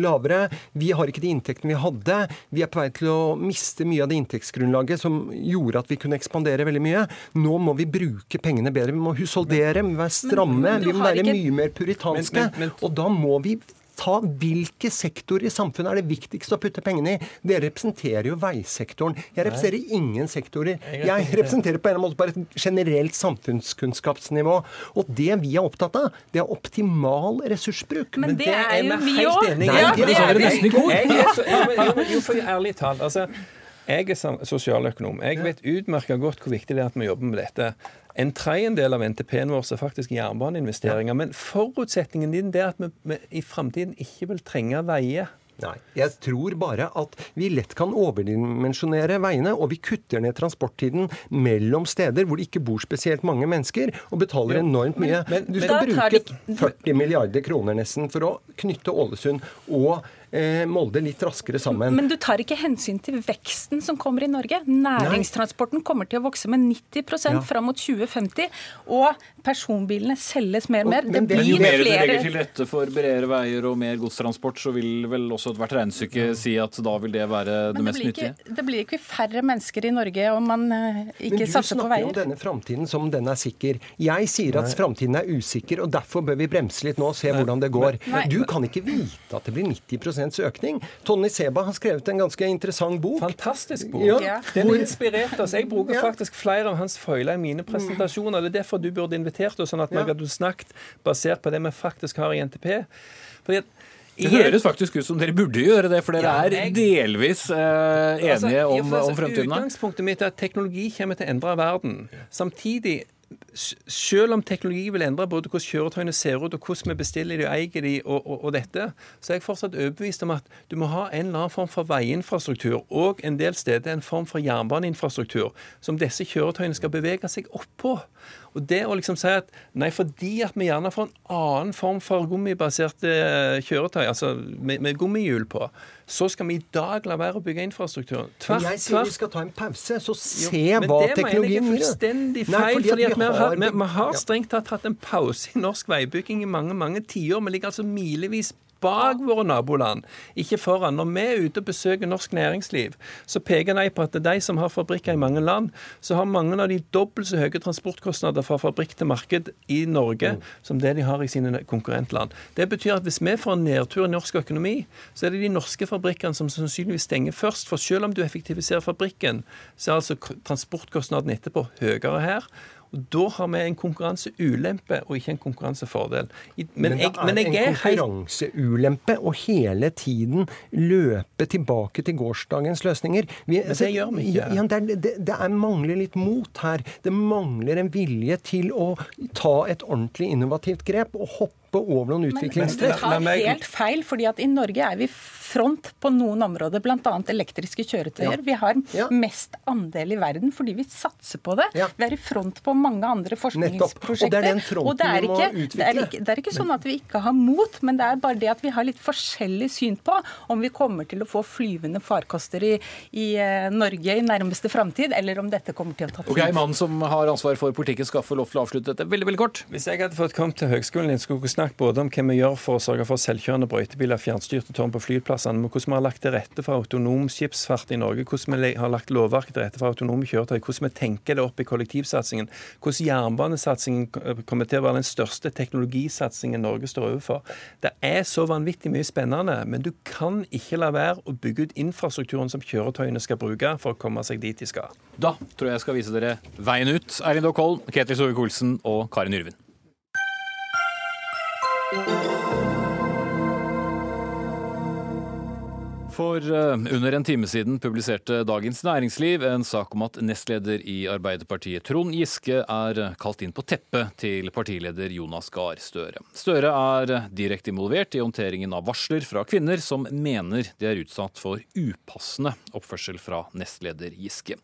lavere. Vi har ikke de inntektene vi hadde. Vi er på vei til å miste mye av det inntektsgrunnlaget som gjorde at vi kunne ekspandere veldig mye. Nå må vi bruke pengene bedre. Vi må husholdere, vi må være stramme, vi må være mye mer puritanske. Og da må vi ta hvilke sektorer i samfunnet er det viktigst å putte pengene i. Dere representerer jo veisektoren. Jeg representerer Nei. ingen sektorer. Jeg representerer på en måte bare et generelt samfunnskunnskapsnivå. Og det vi er opptatt av, det er optimal ressursbruk. Men, men det, er jo vi òg. Ja, det er det nesten ikke Jo, for ærlig talt. altså jeg er sosialøkonom. Jeg vet utmerket godt hvor viktig det er at vi jobber med dette. En tredjedel av NTP-en vår er faktisk jernbaneinvesteringer. Ja. Men forutsetningen din er at vi, vi i framtiden ikke vil trenge veier. Nei. Jeg tror bare at vi lett kan overdimensjonere veiene, og vi kutter ned transporttiden mellom steder hvor det ikke bor spesielt mange mennesker, og betaler enormt mye. Men, men, du skal bruke 40 milliarder kroner nesten for å knytte Ålesund og Molde litt raskere sammen. Men du tar ikke hensyn til veksten som kommer i Norge. Næringstransporten kommer til å vokse med 90 ja. fram mot 2050. Og personbilene selges mer og mer. Det blir jo mer flere... du legger til rette for bredere veier og mer godstransport, så vil vel også ethvert regnestykke si at da vil det være det, det mest nyttige. Ikke, det blir ikke færre mennesker i Norge om man eh, ikke satser på veier. Men du snakker jo denne framtiden som den er sikker. Jeg sier at framtiden er usikker, og derfor bør vi bremse litt nå og se Nei. hvordan det går. Nei. Du kan ikke vite at det blir 90 økning. Tony Seba har skrevet en ganske interessant bok. Fantastisk bok. Ja. Den har inspirert oss. Jeg bruker faktisk flere av hans føyler i mine presentasjoner. Det er derfor du burde invitert oss, sånn at vi hadde snakket basert på det vi faktisk har i NTP. Fordi at det høres faktisk ut som dere burde gjøre det, for dere ja, er delvis eh, enige altså, om, om fremtiden. Utgangspunktet mitt er at teknologi kommer til å endre verden. Samtidig selv om teknologi vil endre både hvordan kjøretøyene ser ut, og hvordan vi bestiller de og eier de, og, og, og, dette, så er jeg fortsatt overbevist om at du må ha en eller annen form for veiinfrastruktur og en del steder en form for jernbaneinfrastruktur som disse kjøretøyene skal bevege seg opp på. Og det å liksom si at nei, fordi at vi gjerne får en annen form for gummibaserte eh, kjøretøy, altså med, med gummihjul på, så skal vi i dag la være å bygge infrastrukturen. Tvert, men jeg sier vi skal ta en pause, så se jo, hva teknologien gjør. Men Det mener jeg er fullstendig feil. Nei, fordi, fordi vi, har, vi, vi, har, strengt tatt hatt en pause i norsk veibygging i mange mange tiår. Vi ligger altså milevis bak våre naboland, ikke foran. Når vi er ute og besøker norsk næringsliv, så peker de på at det er de som har fabrikker i mange land, så har mange av de dobbelt så høye transportkostnader fra fabrikk til marked i Norge mm. som det de har i sine konkurrentland. Det betyr at hvis vi får en nedtur i norsk økonomi, så er det de norske fabrikkene som sannsynligvis stenger først. For selv om du effektiviserer fabrikken, så er altså transportkostnaden etterpå høyere her. Og Da har vi en konkurranseulempe og ikke en konkurransefordel. Men, men det er men en konkurranseulempe å hele tiden løpe tilbake til gårsdagens løsninger. Vi, men det gjør vi ikke. Ja, det, det, det er mangler litt mot her. Det mangler en vilje til å ta et ordentlig innovativt grep og hoppe over noen utviklingstrekk. Men det tar helt feil, fordi at i Norge er vi front på noen områder, bl.a. elektriske kjøretøyer. Ja. Vi har ja. mest andel i verden fordi vi satser på det. Ja. Vi er i front på mange andre forskningsprosjekter. Og det er den fronten det er, ikke, det, er ikke, det er ikke, sånn at vi ikke har mot, men det er bare det at vi har litt forskjellig syn på om vi kommer til å få flyvende farkoster i, i uh, Norge i nærmeste framtid, eller om dette kommer til å ta tid. Okay, Mannen som har ansvar for politikken skal få lov til å avslutte dette veldig veldig kort. Hvis jeg hadde fått kommet til høgskolen vi snakket både om hva vi gjør for å sørge for selvkjørende brøytebiler, fjernstyrte tårn på flyplassene, men hvordan vi har lagt til rette for autonom skipsfart i Norge, hvordan vi har lagt lovverket til rette for autonome kjøretøy, hvordan vi tenker det opp i kollektivsatsingen, hvordan jernbanesatsingen kommer til å være den største teknologisatsingen Norge står overfor. Det er så vanvittig mye spennende, men du kan ikke la være å bygge ut infrastrukturen som kjøretøyene skal bruke for å komme seg dit de skal. Da tror jeg jeg skal vise dere veien ut. Eirin Dokholm, Ketil Solvik-Olsen og Karin Yrvin. Thank you. For eh, under en time siden publiserte Dagens Næringsliv en sak om at nestleder i Arbeiderpartiet Trond Giske er kalt inn på teppet til partileder Jonas Gahr Støre. Støre er direkte involvert i håndteringen av varsler fra kvinner som mener de er utsatt for upassende oppførsel fra nestleder Giske.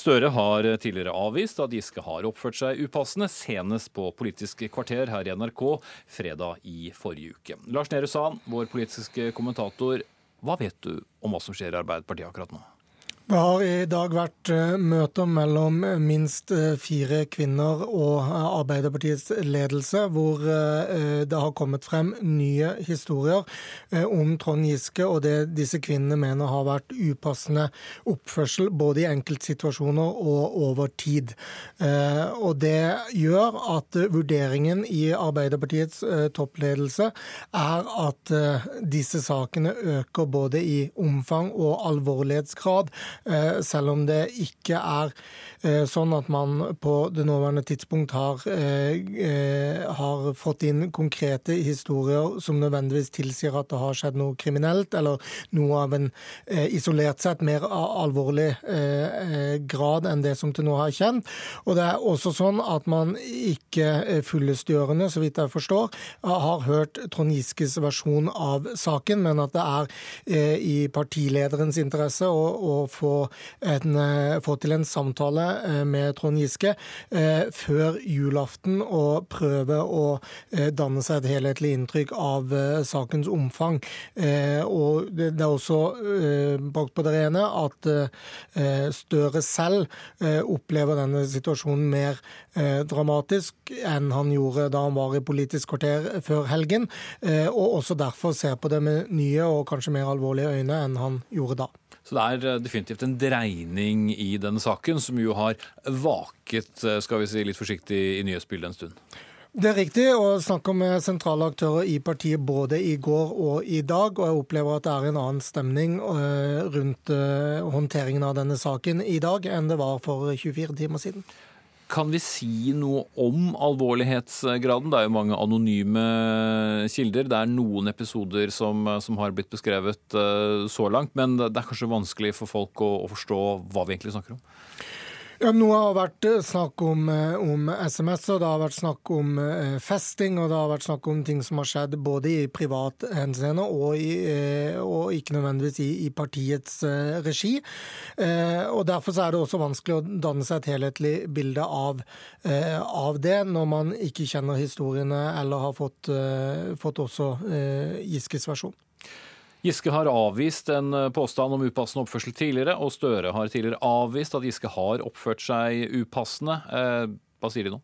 Støre har tidligere avvist at Giske har oppført seg upassende, senest på Politisk kvarter her i NRK fredag i forrige uke. Lars Nehru Sand, vår politiske kommentator, hva vet du om hva som skjer i Arbeiderpartiet akkurat nå? Det har i dag vært eh, møter mellom minst eh, fire kvinner og eh, Arbeiderpartiets ledelse, hvor det har kommet frem nye historier om Trond Giske og det disse kvinnene mener har vært upassende oppførsel, både i enkeltsituasjoner og over tid. Og det gjør at vurderingen i Arbeiderpartiets toppledelse er at disse sakene øker både i omfang og alvorlighetsgrad. Eh, selv om det ikke er eh, sånn at man på det nåværende tidspunkt har, eh, har fått inn konkrete historier som nødvendigvis tilsier at det har skjedd noe kriminelt, eller noe av en isolert sett mer alvorlig grad enn det som til nå har kjent. Og det er også sånn at man ikke fyllestgjørende, så vidt jeg forstår, har hørt Trond Giskes versjon av saken, men at det er i partilederens interesse å, å få en, eh, få til en samtale eh, med Trond Giske eh, før julaften og prøve å danne seg et helhetlig inntrykk av sakens omfang. Og det er også brakt på det rene at Støre selv opplever denne situasjonen mer dramatisk enn han gjorde da han var i Politisk kvarter før helgen, og også derfor ser på det med nye og kanskje mer alvorlige øyne enn han gjorde da. Så det er eh, definitivt en dreining i denne saken, som jo har vaket, eh, skal vi si litt forsiktig, i nyhetsbildet en stund. Det er riktig, og snakke med sentrale aktører i partiet både i går og i dag. Og jeg opplever at det er en annen stemning eh, rundt håndteringen av denne saken i dag enn det var for 24 timer siden. Kan vi si noe om alvorlighetsgraden? Det er jo mange anonyme kilder. Det er noen episoder som, som har blitt beskrevet uh, så langt, men det er kanskje vanskelig for folk å, å forstå hva vi egentlig snakker om? Ja, Noe har vært eh, snakk om, eh, om SMS, og det har vært snakk om eh, festing, og det har vært snakk om ting som har skjedd både i privat henseende og, og, ikke nødvendigvis i, i partiets regi. Og Derfor er det også vanskelig å danne seg et helhetlig bilde av, av det, når man ikke kjenner historiene eller har fått, fått også Giskes versjon. Giske har avvist en eh, påstand om upassende oppførsel tidligere, og Støre har tidligere avvist at Giske har oppført seg upassende. Eh, hva sier de nå?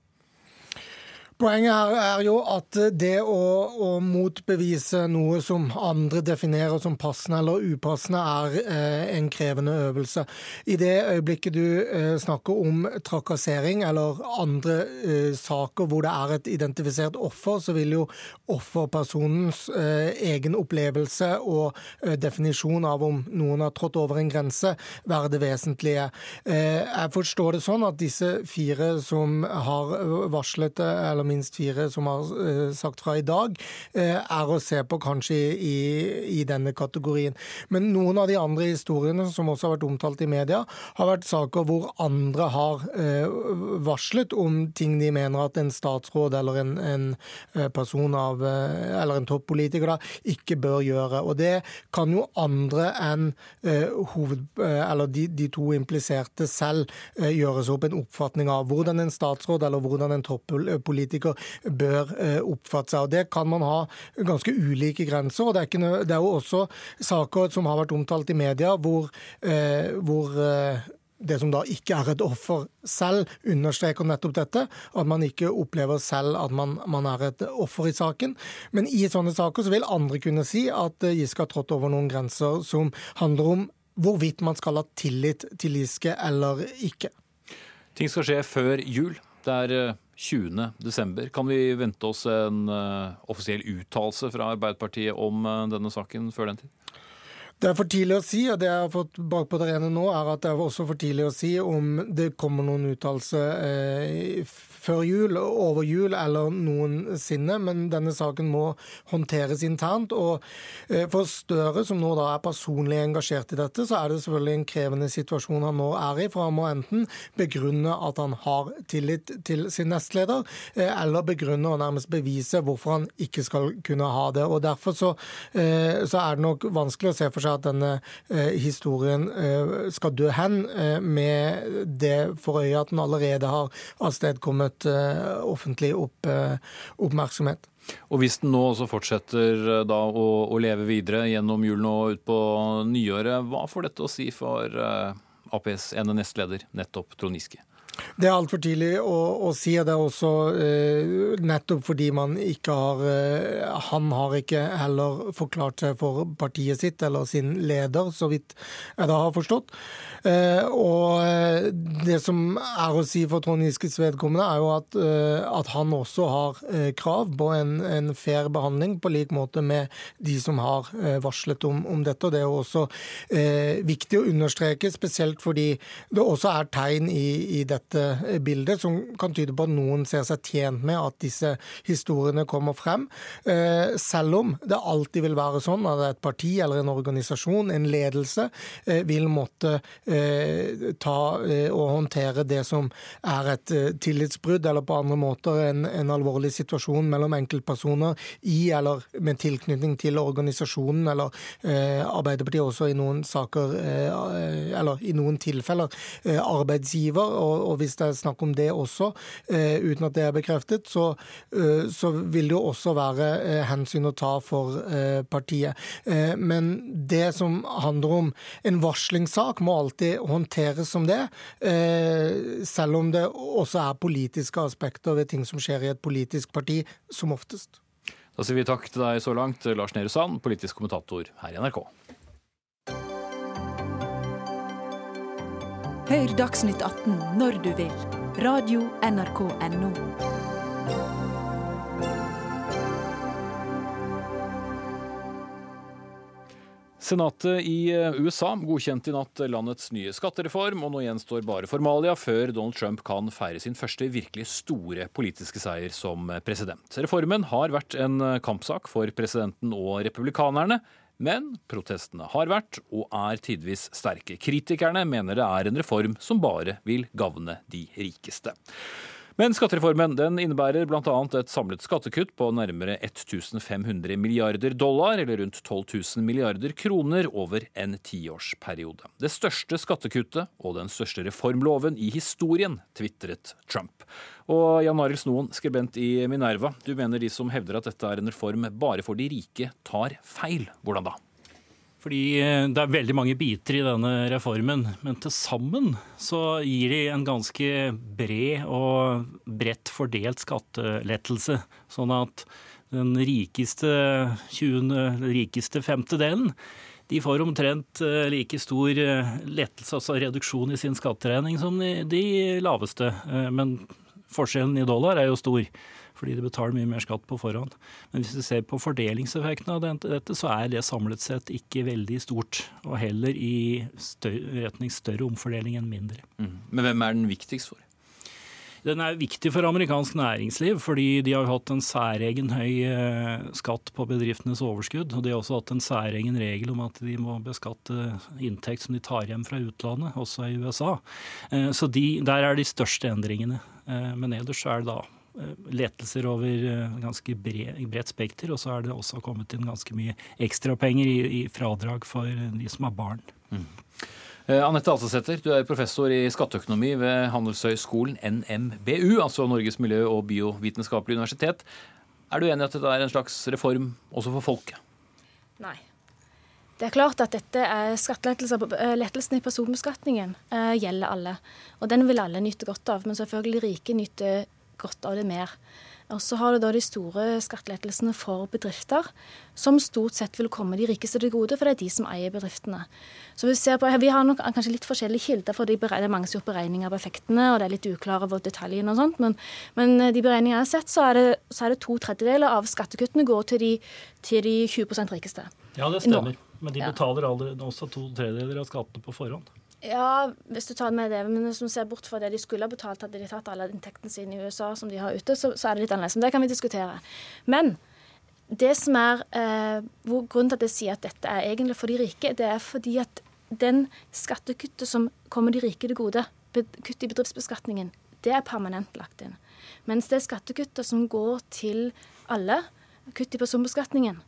Poenget her er jo at det å, å, motbevise noe som andre definerer som passende eller upassende, er eh, en krevende øvelse. I det øyeblikket du eh, snakker om trakassering eller andre eh, saker hvor det er et identifisert offer, så vil jo offerpersonens eh, egen opplevelse og eh, definisjon av om noen har trådt over en grense, være det vesentlige. Eh, jeg forstår det sånn at disse fire som har varslet eller minst fire som har eh, sagt fra i dag, eh, er å se på kanskje i, i, denne kategorien. Men noen av de andre historiene som også har vært omtalt i media, har vært saker hvor andre har eh, varslet om ting de mener at en statsråd eller en, en person av eller en toppolitiker da, ikke bør gjøre. Og det kan jo andre enn hoved, eller de, de, to impliserte selv gjøres opp en oppfatning av. Hvordan en statsråd eller hvordan en toppolitiker politikere bør eh, oppfatte seg. og Det kan man ha ganske ulike grenser. og Det er, noe, det er jo også saker som har vært omtalt i media, hvor, eh, hvor eh, det som da ikke er et offer selv, understreker nettopp dette. At man ikke opplever selv at man, man, er et offer i saken. Men i sånne saker så vil andre kunne si at Giske har trådt over noen grenser som handler om hvorvidt man skal ha tillit til Giske eller ikke. Ting skal skje før jul. Det er 20. desember. Kan vi vente oss en uh, offisiell uttalelse fra Arbeiderpartiet om uh, denne saken før den tid? Det er for tidlig å si, og det jeg har fått bak på det rene nå, er at det er også for tidlig å si om det kommer noen uttalelse eh, før jul, over jul eller noensinne. Men denne saken må håndteres internt. Og eh, for Støre, som nå da er personlig engasjert i dette, så er det selvfølgelig en krevende situasjon han nå er i. For han må enten begrunne at han har tillit til sin nestleder, eh, eller begrunne og nærmest bevise hvorfor han ikke skal kunne ha det. Og Derfor så, eh, så er det nok vanskelig å se for seg at denne eh, historien eh, skal dø hen, eh, med det for øye at den allerede har avstedkommet offentlig opp, oppmerksomhet. Og Hvis den nå også fortsetter da å, å, leve videre gjennom julen og ut på nyåret, hva får dette å si for Aps ene nestleder, nettopp Trond Giske? Det er altfor tidlig å, å, si. Det er også eh, nettopp fordi man ikke har eh, Han har ikke heller forklart seg for partiet sitt eller sin leder, så vidt jeg da har forstått. Eh, og eh, det som er å si for Trond Giskes vedkommende, er jo at, eh, at han også har eh, krav på en, en, fair behandling, på lik måte med de som har varslet om, om dette. og Det er jo også viktig å understreke, spesielt fordi det også er tegn i, i dette dette bildet, som kan tyde på at noen ser seg tjent med at disse historiene kommer frem. Eh, selv om det alltid vil være sånn at et parti eller en organisasjon, en ledelse, eh, vil måtte eh, ta og håndtere det som er et tillitsbrudd, eller på andre måter en, en alvorlig situasjon mellom enkeltpersoner i eller med tilknytning til organisasjonen, eller Arbeiderpartiet også i noen saker, eller i noen tilfeller, arbeidsgiver. og, og hvis det er snakk om det også, eh, uten at det er bekreftet, så, eh, så vil det jo også være eh, hensyn å ta for partiet. Men det som handler om en varslingssak, må alltid håndteres som det, selv om det også er politiske aspekter ved ting som skjer i et politisk parti, som oftest. Da sier vi takk til deg så langt, Lars Nehru Sand, politisk kommentator her i NRK. Hør Dagsnytt 18 når du vil. Radio NRK Radio.nrk.no. Senatet i eh, USA godkjente i natt landets nye skattereform, og nå gjenstår bare formalia før Donald Trump kan feire sin første virkelig store politiske seier som president. Reformen har vært en kampsak for presidenten og republikanerne, Men protestene har vært, og er tidvis sterke. Kritikerne mener det er en reform som bare vil gagne de rikeste. Men skattereformen den innebærer bl.a. et samlet skattekutt på nærmere 1500 milliarder dollar, eller rundt 12 000 milliarder kroner, over en tiårsperiode. Det største skattekuttet og den største reformloven i historien, tvitret Trump. Og Jan Arild Snoen, skribent i Minerva, du mener de som hevder at dette er en reform bare for de rike, tar feil. Hvordan da? Fordi eh, det er veldig mange biter i denne reformen, men til sammen så gir de en ganske bred og bredt fordelt skattelettelse. Sånn at den rikeste, 20, rikeste femtedelen de får omtrent eh, like stor eh, lettelse, altså reduksjon i sin skatteregning, som de laveste. Men forskjellen i dollar er jo stor fordi de betaler mye mer skatt på forhånd. Men hvis vi ser på fordelingseffekten av dette, så er det samlet sett ikke veldig stort. Og heller i retning større omfordeling enn mindre. Mm. Men hvem er den viktigst for? Den er viktig for amerikansk næringsliv, fordi de har hatt en særegen høy eh, skatt på bedriftenes overskudd. Og de har også hatt en særegen regel om at de må beskatte inntekt som de tar hjem fra utlandet, også i USA. Eh, så de, der er de største endringene. Eh, men ellers er det da lettelser over ganske bredt spekter. Og så er det også kommet inn ganske mye ekstrapenger i, i fradrag for de som har barn. Mm. Eh, Anette Alsesæter, du er professor i skatteøkonomi ved Handelshøyskolen NMBU, altså Norges miljø- og biovitenskapelige universitet. Er du enig i at dette er en slags reform også for folket? Nei. Det er klart at dette er Lettelsen i personbeskatningen uh, gjelder alle. Og den vil alle nyte godt av. Men selvfølgelig rike nyter godt av det mer. Og så har du da de store skattelettelsene for bedrifter, som stort sett vil komme de rikeste til gode, for det er de som eier bedriftene. Så Vi ser på, vi har nok kanskje litt forskjellige kilder, for det er mange som har gjort beregninger på effektene, og det er litt uklare hvor detaljene og sånt, men, men, de beregningene jeg har sett, så er det, så er det to tredjedeler av skattekuttene går til de, til de 20% rikeste. Ja, det stemmer. Nå. Men de betaler aldri, også to tredjedeler av skattene på forhånd. Ja, hvis du tar med det. Men hvis du ser bort fra det de skulle ha betalt, hadde de tatt alle inntektene sine i USA som de har ute, så, så er det litt annerledes. Men det kan vi diskutere. Men det som er eh, Grunnen til at jeg sier at dette er egentlig for de rike, det er fordi at den skattekuttet som kommer de rike til gode, kutt i bedriftsbeskatningen, det er permanent lagt inn. Mens det skattekuttet som går til alle, kutt i personbeskatningen,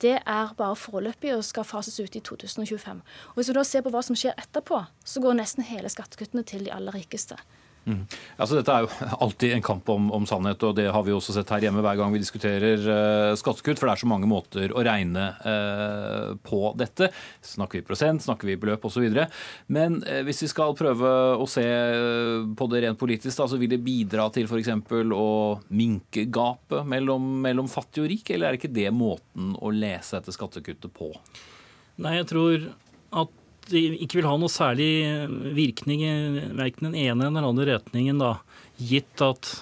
det er bare foreløpig og skal fases ut i 2025. Og Hvis vi da ser på hva som skjer etterpå, så går nesten hele skattekuttene til de aller rikeste. Mm. Altså, dette er jo alltid en kamp om, om, sannhet, og det har vi også sett her hjemme hver gang vi diskuterer uh, skattekutt, for det er så mange måter å regne uh, på dette. Snakker vi prosent, snakker vi beløp osv. Men uh, hvis vi skal prøve å se på det rent politisk, da, så vil det bidra til f.eks. å minke gapet mellom, mellom fattig og rik, eller er ikke det måten å lese dette skattekuttet på? Nei, jeg tror at ikke vil ha noe særlig virkning i verken den ene eller den andre retningen, da, gitt at,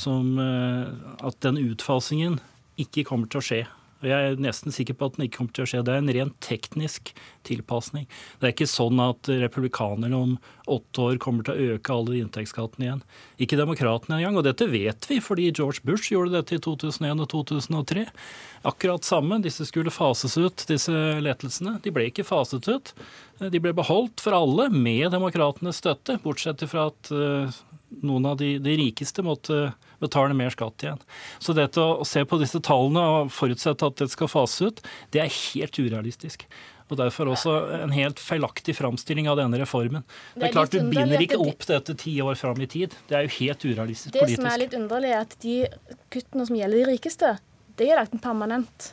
som, eh, at den utfasingen ikke kommer til å skje. Og jeg er nesten sikker på at den ikke kommer til å skje. Det er en rent teknisk tilpasning. Det er ikke sånn at republikanerne om åtte år kommer til å øke alle inntektsskattene igjen. Ikke demokratene engang. Og dette vet vi, fordi George Bush gjorde dette i 2001 og 2003. Akkurat samme. Disse skulle fases ut, disse lettelsene. De ble ikke faset ut. De ble beholdt for alle, med demokratenes støtte, bortsett fra at eh, noen av de, de rikeste måtte betale mer skatt igjen. Så dette å se på disse tallene og forutsette at det skal fases ut, det er helt urealistisk. Og derfor også en helt feilaktig framstilling av denne reformen. Det er, det klart Du binder ikke opp dette ti år fram i tid. Det er jo helt urealistisk det politisk. Det som er litt underlig, er at de kuttene som gjelder de rikeste, det er lagt permanent.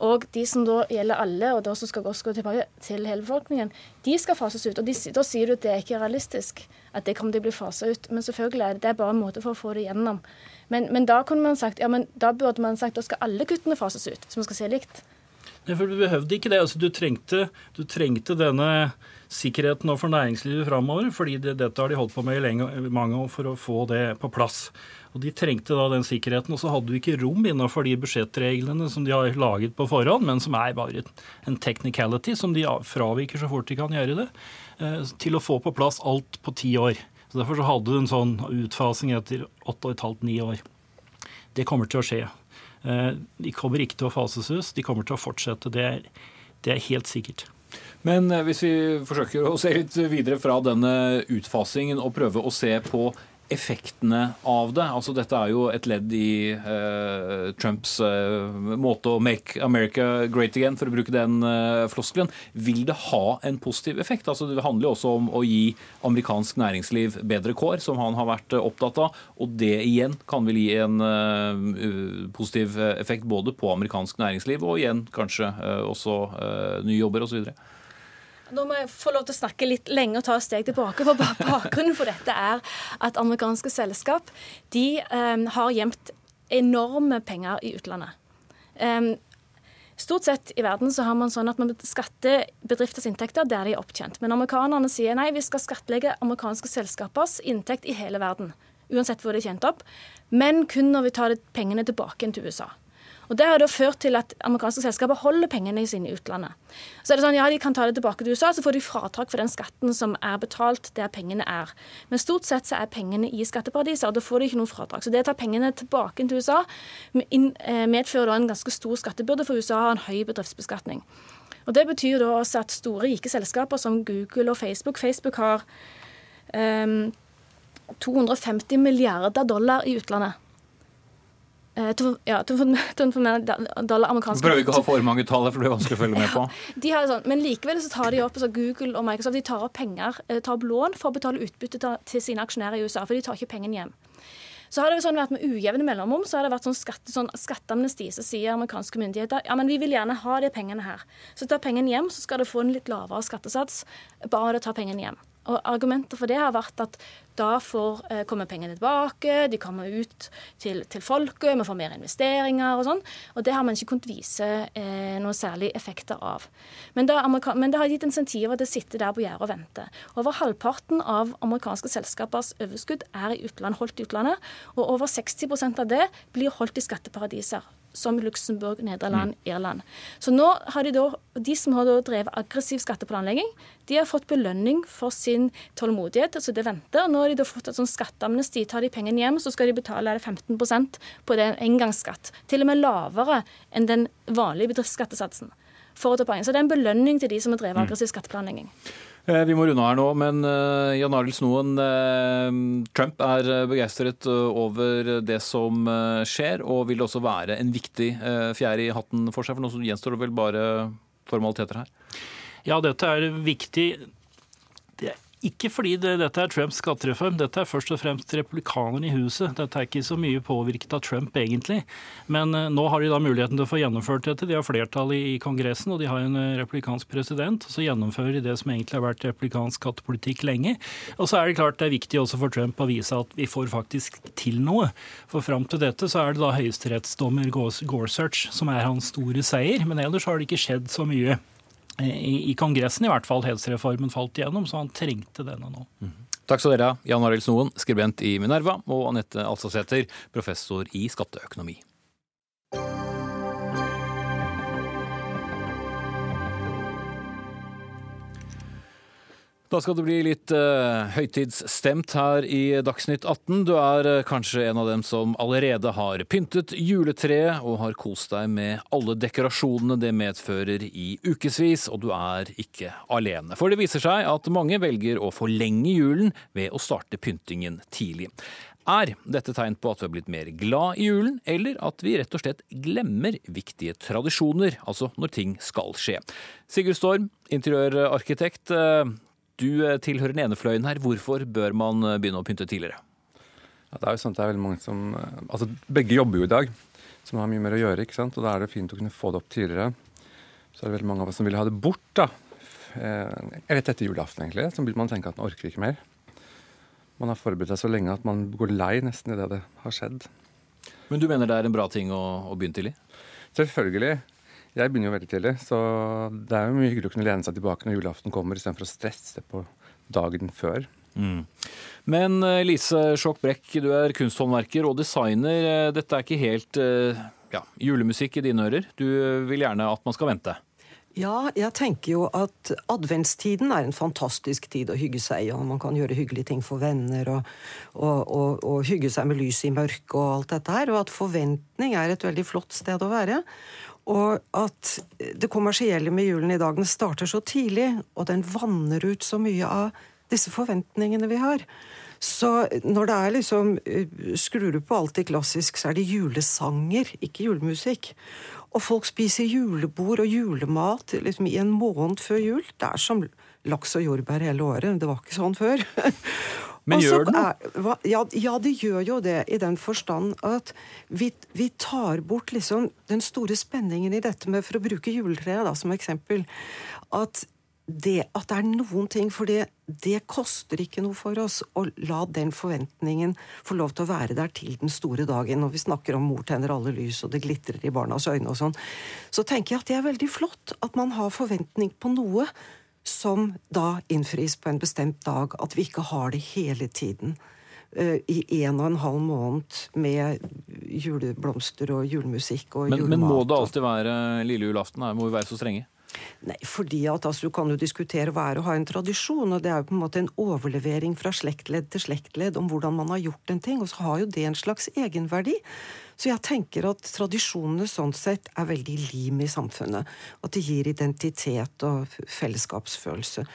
Og de som da gjelder alle, og da skal også gå tilbake til hele befolkningen, de skal fases ut. Og de, da sier du at det er ikke realistisk at det kommer til å bli fasa ut. Men selvfølgelig er det, det er bare en måte for å få det gjennom. Men, men, da kunne man sagt, ja, men da burde man sagt da skal alle kuttene fases ut, så man skal se likt. For Du behøvde ikke det. Altså, du, trengte, du trengte denne sikkerheten for næringslivet framover, fordi det, dette har de holdt på med i lenge, mange år for å få det på plass. Og De trengte da den sikkerheten, og så hadde du ikke rom innenfor de budsjettreglene som de har laget på forhånd, men som er bare en technicality som de fraviker så fort de kan gjøre det, eh, til å få på plass alt på ti år. Så Derfor så hadde du en sånn utfasing etter åtte og et halvt, ni år. Det kommer til å skje. Eh, de kommer ikke til å fases ut, de kommer til å fortsette. Det er Det er helt sikkert. Men hvis vi forsøker å se litt videre fra denne utfasingen og prøve å se på effektene av det. Altså Dette er jo et ledd i uh, Trumps uh, måte å make America great again, for å bruke den uh, floskelen. Vil det ha en positiv effekt? Altså Det handler jo også om å gi amerikansk næringsliv bedre kår, som han har vært opptatt av. Og det igjen kan vel gi en positiv effekt både på amerikansk næringsliv og igjen kanskje også nye jobber osv. Nå må jeg få lov til å snakke litt lenge og ta et steg tilbake. for Bakgrunnen for dette er at amerikanske selskap de um, har gjemt enorme penger i utlandet. Um, Stort sett i verden så har man sånn at man skatter bedrifters inntekter der de er opptjent. Men amerikanerne sier nei, vi skal skattlegge amerikanske selskapers inntekt i hele verden. Uansett hvor de er tjent opp. Men kun når vi tar pengene tilbake til USA. Og Det har da ført til at amerikanske selskaper holder pengene sine i utlandet. Så er det sånn, ja, De kan ta det tilbake til USA, så får de fratrekk for den skatten som er betalt der pengene er. Men stort sett så er pengene i skatteparadiser, og da får de ikke noen fratrekk. Så det å ta pengene tilbake til USA eh, medfører da en ganske stor skattebyrde, for USA har en høy bedriftsbeskatning. Og Det betyr da også at store, rike selskaper som Google og Facebook Facebook har um, ehm, 250 milliarder dollar i utlandet. Eh, to, ja, to, to, dollar amerikanske Prøver ikke å ha for mange tall, for det blir vanskelig å følge med på. de har sånn, men likevel så tar de opp så Google og Microsoft de tar opp penger, eh, tar opp lån for å betale utbytte til sine aksjonærer i USA. For de tar ikke pengene hjem. Så har det sånn vært Med ujevne mellomrom så har det vært sånn, skatte, sånn skatteamnesti. Så sier amerikanske myndigheter ja, men vi vil gjerne ha de pengene her. Så tar pengene hjem, så skal du få en litt lavere skattesats bare tar pengene hjem. Og Argumentet for det har vært at da får, eh, kommer pengene tilbake, de kommer ut til, til folket, vi får mer investeringer og sånn. Og det har man ikke kunnet vise eh, noen særlige effekter av. Men det, men det har gitt insentiver til å sitte der på gjerdet og vente. Over halvparten av amerikanske selskapers overskudd er i utland, holdt i utlandet, og over 60% av det blir holdt i skatteparadiser som Luxembourg, Nederland, mm. Irland. Så nå har de da, de som har drevet aggressiv skatteplanlegging, de har fått belønning for sin tålmodighet. altså det venter. Nå har de da fått et sånn skatteamnesti. Tar de pengene hjem, så skal de betale 15% på det engangsskatt. Til og med lavere enn den vanlige bedriftsskattesatsen. for å ta poeng. Så det er en belønning til de som har drevet mm. aggressiv skatteplanlegging. Eh, vi må runde her nå, men eh, Jan Arild Snoen. Eh, Trump er begeistret over det som skjer, og vil også være en viktig fjerde i hatten for seg. For nå gjenstår det vel bare formaliteter her? Ja, dette er viktig. Ikke fordi det, dette er Trumps skattereform, dette er først og fremst republikanerne i huset. Dette er ikke så mye påvirket av Trump, egentlig. Men uh, nå har de da muligheten til å få gjennomført dette. De har flertall i, Kongressen, og de har en uh, republikansk president. og Så gjennomfører de det som egentlig har vært republikansk skattepolitikk lenge. Og så er det klart det er viktig også for Trump å vise at vi får faktisk til noe. For fram til dette så er det da høyesterettsdommer Gorsuch som er hans store seier. Men ellers har det ikke skjedd så mye i, i Kongressen i hvert fall, helsreformen falt igjennom, så han trengte denne nå. Mm. Takk skal dere ha, Jan Arild Snoen, skribent i Minerva, og Anette Alsasæter, professor i skatteøkonomi. Da skal det bli litt uh, høytidsstemt her i Dagsnytt 18. Du er uh, kanskje en av dem som allerede har pyntet juletreet og har kost deg med alle dekorasjonene det medfører i ukevis, og du er ikke alene. For det viser seg at mange velger å forlenge julen ved å starte pyntingen tidlig. Er dette tegn på at vi har blitt mer glad i julen, eller at vi rett og slett glemmer viktige tradisjoner, altså når ting skal skje? Sigurd Storm, interiørarkitekt. Uh, du eh, tilhører den ene fløyen her. Hvorfor bør man eh, begynne å pynte tidligere? Ja, det er jo sånn at det er veldig mange som eh, Altså, begge jobber jo i dag, som har mye mer å gjøre. ikke sant? Og da er det fint å kunne få det opp tidligere. Så er det veldig mange av oss som vil ha det bort, da. Rett etter julaften, egentlig. Så vil man tenke at man orker ikke mer. Man har forberedt seg så lenge at man går lei nesten idet det har skjedd. Men du mener det er en bra ting å, å begynne tidlig? Selvfølgelig. Jeg begynner jo veldig tidlig, så det er jo mye hyggelig å kunne lene seg tilbake når julaften kommer, istedenfor å stresse på dagen før. Mm. Men eh, Lise Sjåk-Brekk, du er kunsthåndverker og designer. Eh, dette er ikke helt eh, ja, julemusikk i dine ører. Du vil gjerne at man skal vente? Ja, jeg tenker jo at adventstiden er en fantastisk tid å hygge seg i. og Man kan gjøre hyggelige ting for venner og, og, og, og hygge seg med lys i mørket og alt dette her. Og at forventning er et veldig flott sted å være. Og at det kommersielle med julen i dag den starter så tidlig, og den vanner ut så mye av disse forventningene vi har. Så når det er liksom Skrur du på alltid klassisk, så er det julesanger, ikke julemusikk. Og folk spiser julebord og julemat liksom i en måned før jul. Det er som laks og jordbær hele året. Det var ikke sånn før. Men gjør det noe? Ja, ja, det gjør jo det, i den forstand at vi, vi, tar bort liksom den store spenningen i dette med, for å bruke juletreet da, som eksempel, at det at det er noen ting For det, det, koster ikke noe for oss å la den forventningen få lov til å være der til den store dagen. Når vi snakker om mor tenner alle lys, og det glitrer i barnas øyne og sånn, så tenker jeg at det er veldig flott at man har forventning på noe som da innfris på en bestemt dag. At vi ikke har det hele tiden. Uh, I en og en halv måned med juleblomster og julemusikk og men, julemat. Men må det alltid være lille julaften? Må vi være så strenge? Nei, fordi at altså, Du kan jo diskutere hva er å ha en tradisjon, og det er jo på en måte en overlevering fra slektledd til slektledd om hvordan man har gjort en ting, og så har jo det en slags egenverdi. Så jeg tenker at tradisjonene sånn sett er veldig lim i samfunnet. At det gir identitet og fellesskapsfølelse.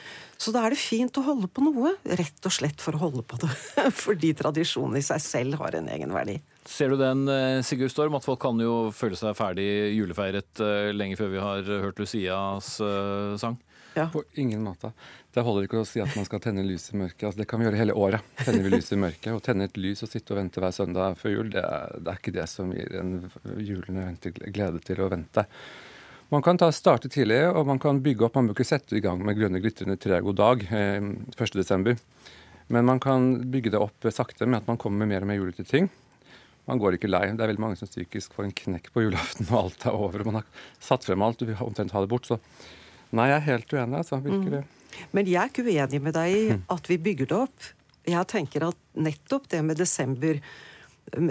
Så da er det fint å holde på noe, rett og slett for å holde på det. Fordi tradisjonen i seg selv har en egenverdi. Ser du den, eh, Sigurd Storm, at folk kan jo føle seg ferdig julefeiret eh, lenge før vi har hørt Lucias uh, sang? Ja. På ingen måte. Det holder ikke å si at man skal tenne lys i mørket. Altså, det kan vi gjøre hele året. Tenner vi lys i mørket. Å tenne et lys og sitte og vente hver søndag før jul, det er, det er ikke det som gir en julene glede til å vente. Man kan ta starte tidlig, og man kan bygge opp. Man bør ikke sette i gang med grønne glitrende tre god dag eh, 1.12. Men man kan bygge det opp sakte med at man kommer med mer og mer julete ting. Man går ikke lei. Det er veldig mange som psykisk får en knekk på julaften, og alt er over. og Man har satt frem alt, og vil omtrent ha det bort. Så nei, jeg er helt uenig. altså, virkelig. Mm. Men jeg er ikke uenig med deg i at vi bygger det opp. Jeg tenker at nettopp det med desember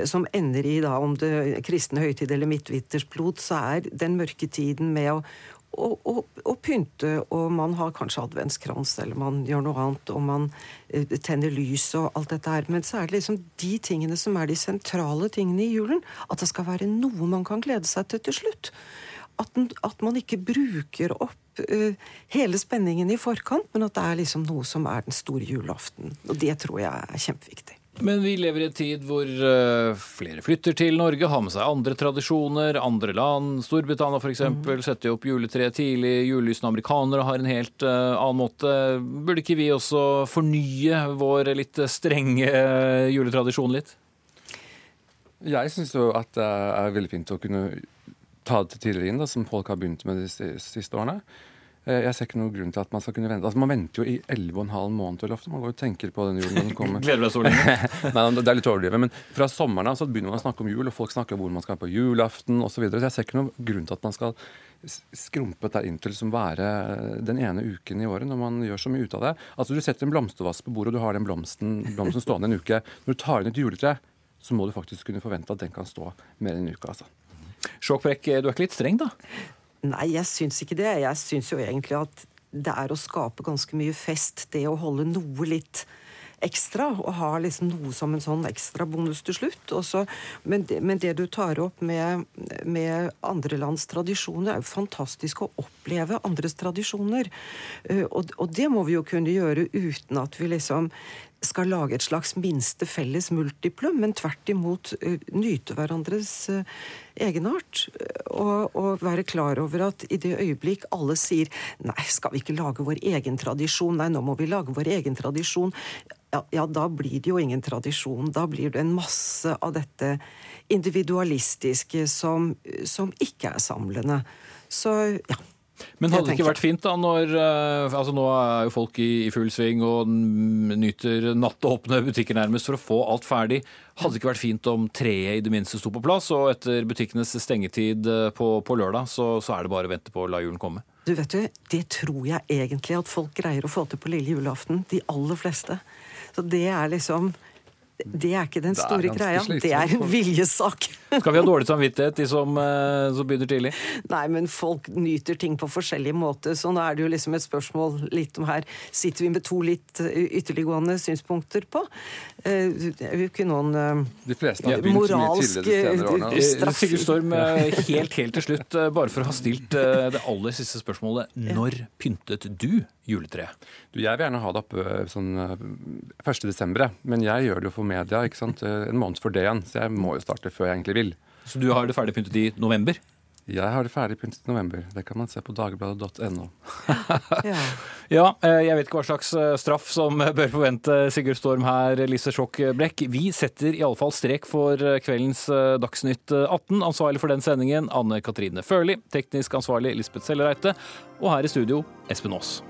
som ender i da om det kristne høytid eller midtvintersblod, så er den mørke tiden med å, å, å, å, pynte, og man har kanskje adventskrans, eller man gjør noe annet, og man uh, tenner lys og alt dette her. Men så er det liksom de tingene som er de sentrale tingene i julen. At det skal være noe man kan glede seg til til slutt. At, at man ikke bruker opp uh, hele spenningen i forkant, men at det er liksom noe som er den store julaften. Og det tror jeg er kjempeviktig. Men vi lever i en tid hvor uh, flere flytter til Norge, har med seg andre tradisjoner, andre land. Storbritannia f.eks. Mm. setter jo opp juletreet tidlig. Julelysende amerikanere har en helt uh, annen måte. Burde ikke vi også fornye vår litt strenge uh, juletradisjon litt? Jeg syns jo at det er veldig fint å kunne ta det tidligere inn, da, som folk har begynt med de siste årene. Eh, jeg ser ikke noen grunn til at man skal kunne vente. Altså, Man venter jo i 11,5 måneder ofte. Man går og tenker på den julen når den kommer. Gleder deg så lenge. Nei, det er litt overdrevet. Men fra sommeren av så begynner man å snakke om jul, og folk snakker om hvor man skal på julaften osv. Så, videre. så jeg ser ikke noen grunn til at man skal skrumpe der inn til som være den ene uken i året når man gjør så mye ut av det. Altså Du setter en blomstervask på bordet, og du har den blomsten, blomsten stående en uke. Når du tar inn et juletre, så må du faktisk kunne forvente at den kan stå mer enn en uke. altså. Sjåkbrekk, du er ikke litt streng, da? Nei, jeg syns ikke det. Jeg syns jo egentlig at det er å skape ganske mye fest, det å holde noe litt ekstra, og ha liksom noe som en sånn ekstra bonus til slutt. Også, men, det, men, det, du tar opp med, med, andre lands tradisjoner, er jo fantastisk å oppleve andres tradisjoner. Uh, og, og, det må vi jo kunne gjøre uten at vi liksom skal lage et slags minste felles multiplum, men tvert imot uh, nyte hverandres uh, egenart. Og, og, være klar over at i det øyeblikk alle sier nei, skal vi ikke lage vår egen tradisjon, nei, nå må vi lage vår egen tradisjon, ja, ja da blir det jo ingen tradisjon. Da blir det en masse av dette individualistiske som, som ikke er samlende. Så ja. Men hadde det ikke vært fint da når altså Nå er jo folk i, i full sving og nyter nattåpne butikker nærmest for å få alt ferdig. Hadde det ikke vært fint om treet i det minste sto på plass, og etter butikkenes stengetid på, på lørdag, så, så, er det bare å vente på å la julen komme? Du vet du, Det tror jeg egentlig at folk greier å få til på lille julaften. De aller fleste. Så det er liksom Det er ikke den store greia. slitsomt Det er en viljesak. Skal vi ha dårlig samvittighet, de som, eh, som begynner tidlig? Nei, men folk nyter ting på forskjellige måter, så nå er det jo liksom et spørsmål litt om her Sitter vi med to litt eh, ytterliggående synspunkter på? Eh, Det er jo ikke noen eh, årene. eh, straff. Sigurd Storm, eh, helt, helt til slutt, eh, bare for å ha stilt eh, det aller siste spørsmålet. Når pyntet du juletreet? Jeg vil gjerne ha det oppe eh, sånn eh, 1. desember, men jeg gjør det jo for media ikke sant? Eh, en måned før det igjen, så jeg må jo starte før jeg egentlig vil. Så du har det ferdig pyntet i november? Jeg har det ferdig pyntet i november. Det kan man se på dagbladet.no. Ja, ja, jeg vet ikke hva slags eh, straff som eh, bør forvente Sigurd Storm her, Lise Sjokk Blekk. Vi setter i alle fall strek for eh, kveldens eh, Dagsnytt 18. Ansvarlig for den sendingen Anne Katrine Førli. Teknisk ansvarlig Lisbeth Sellereite. Og her i studio Espen Aas.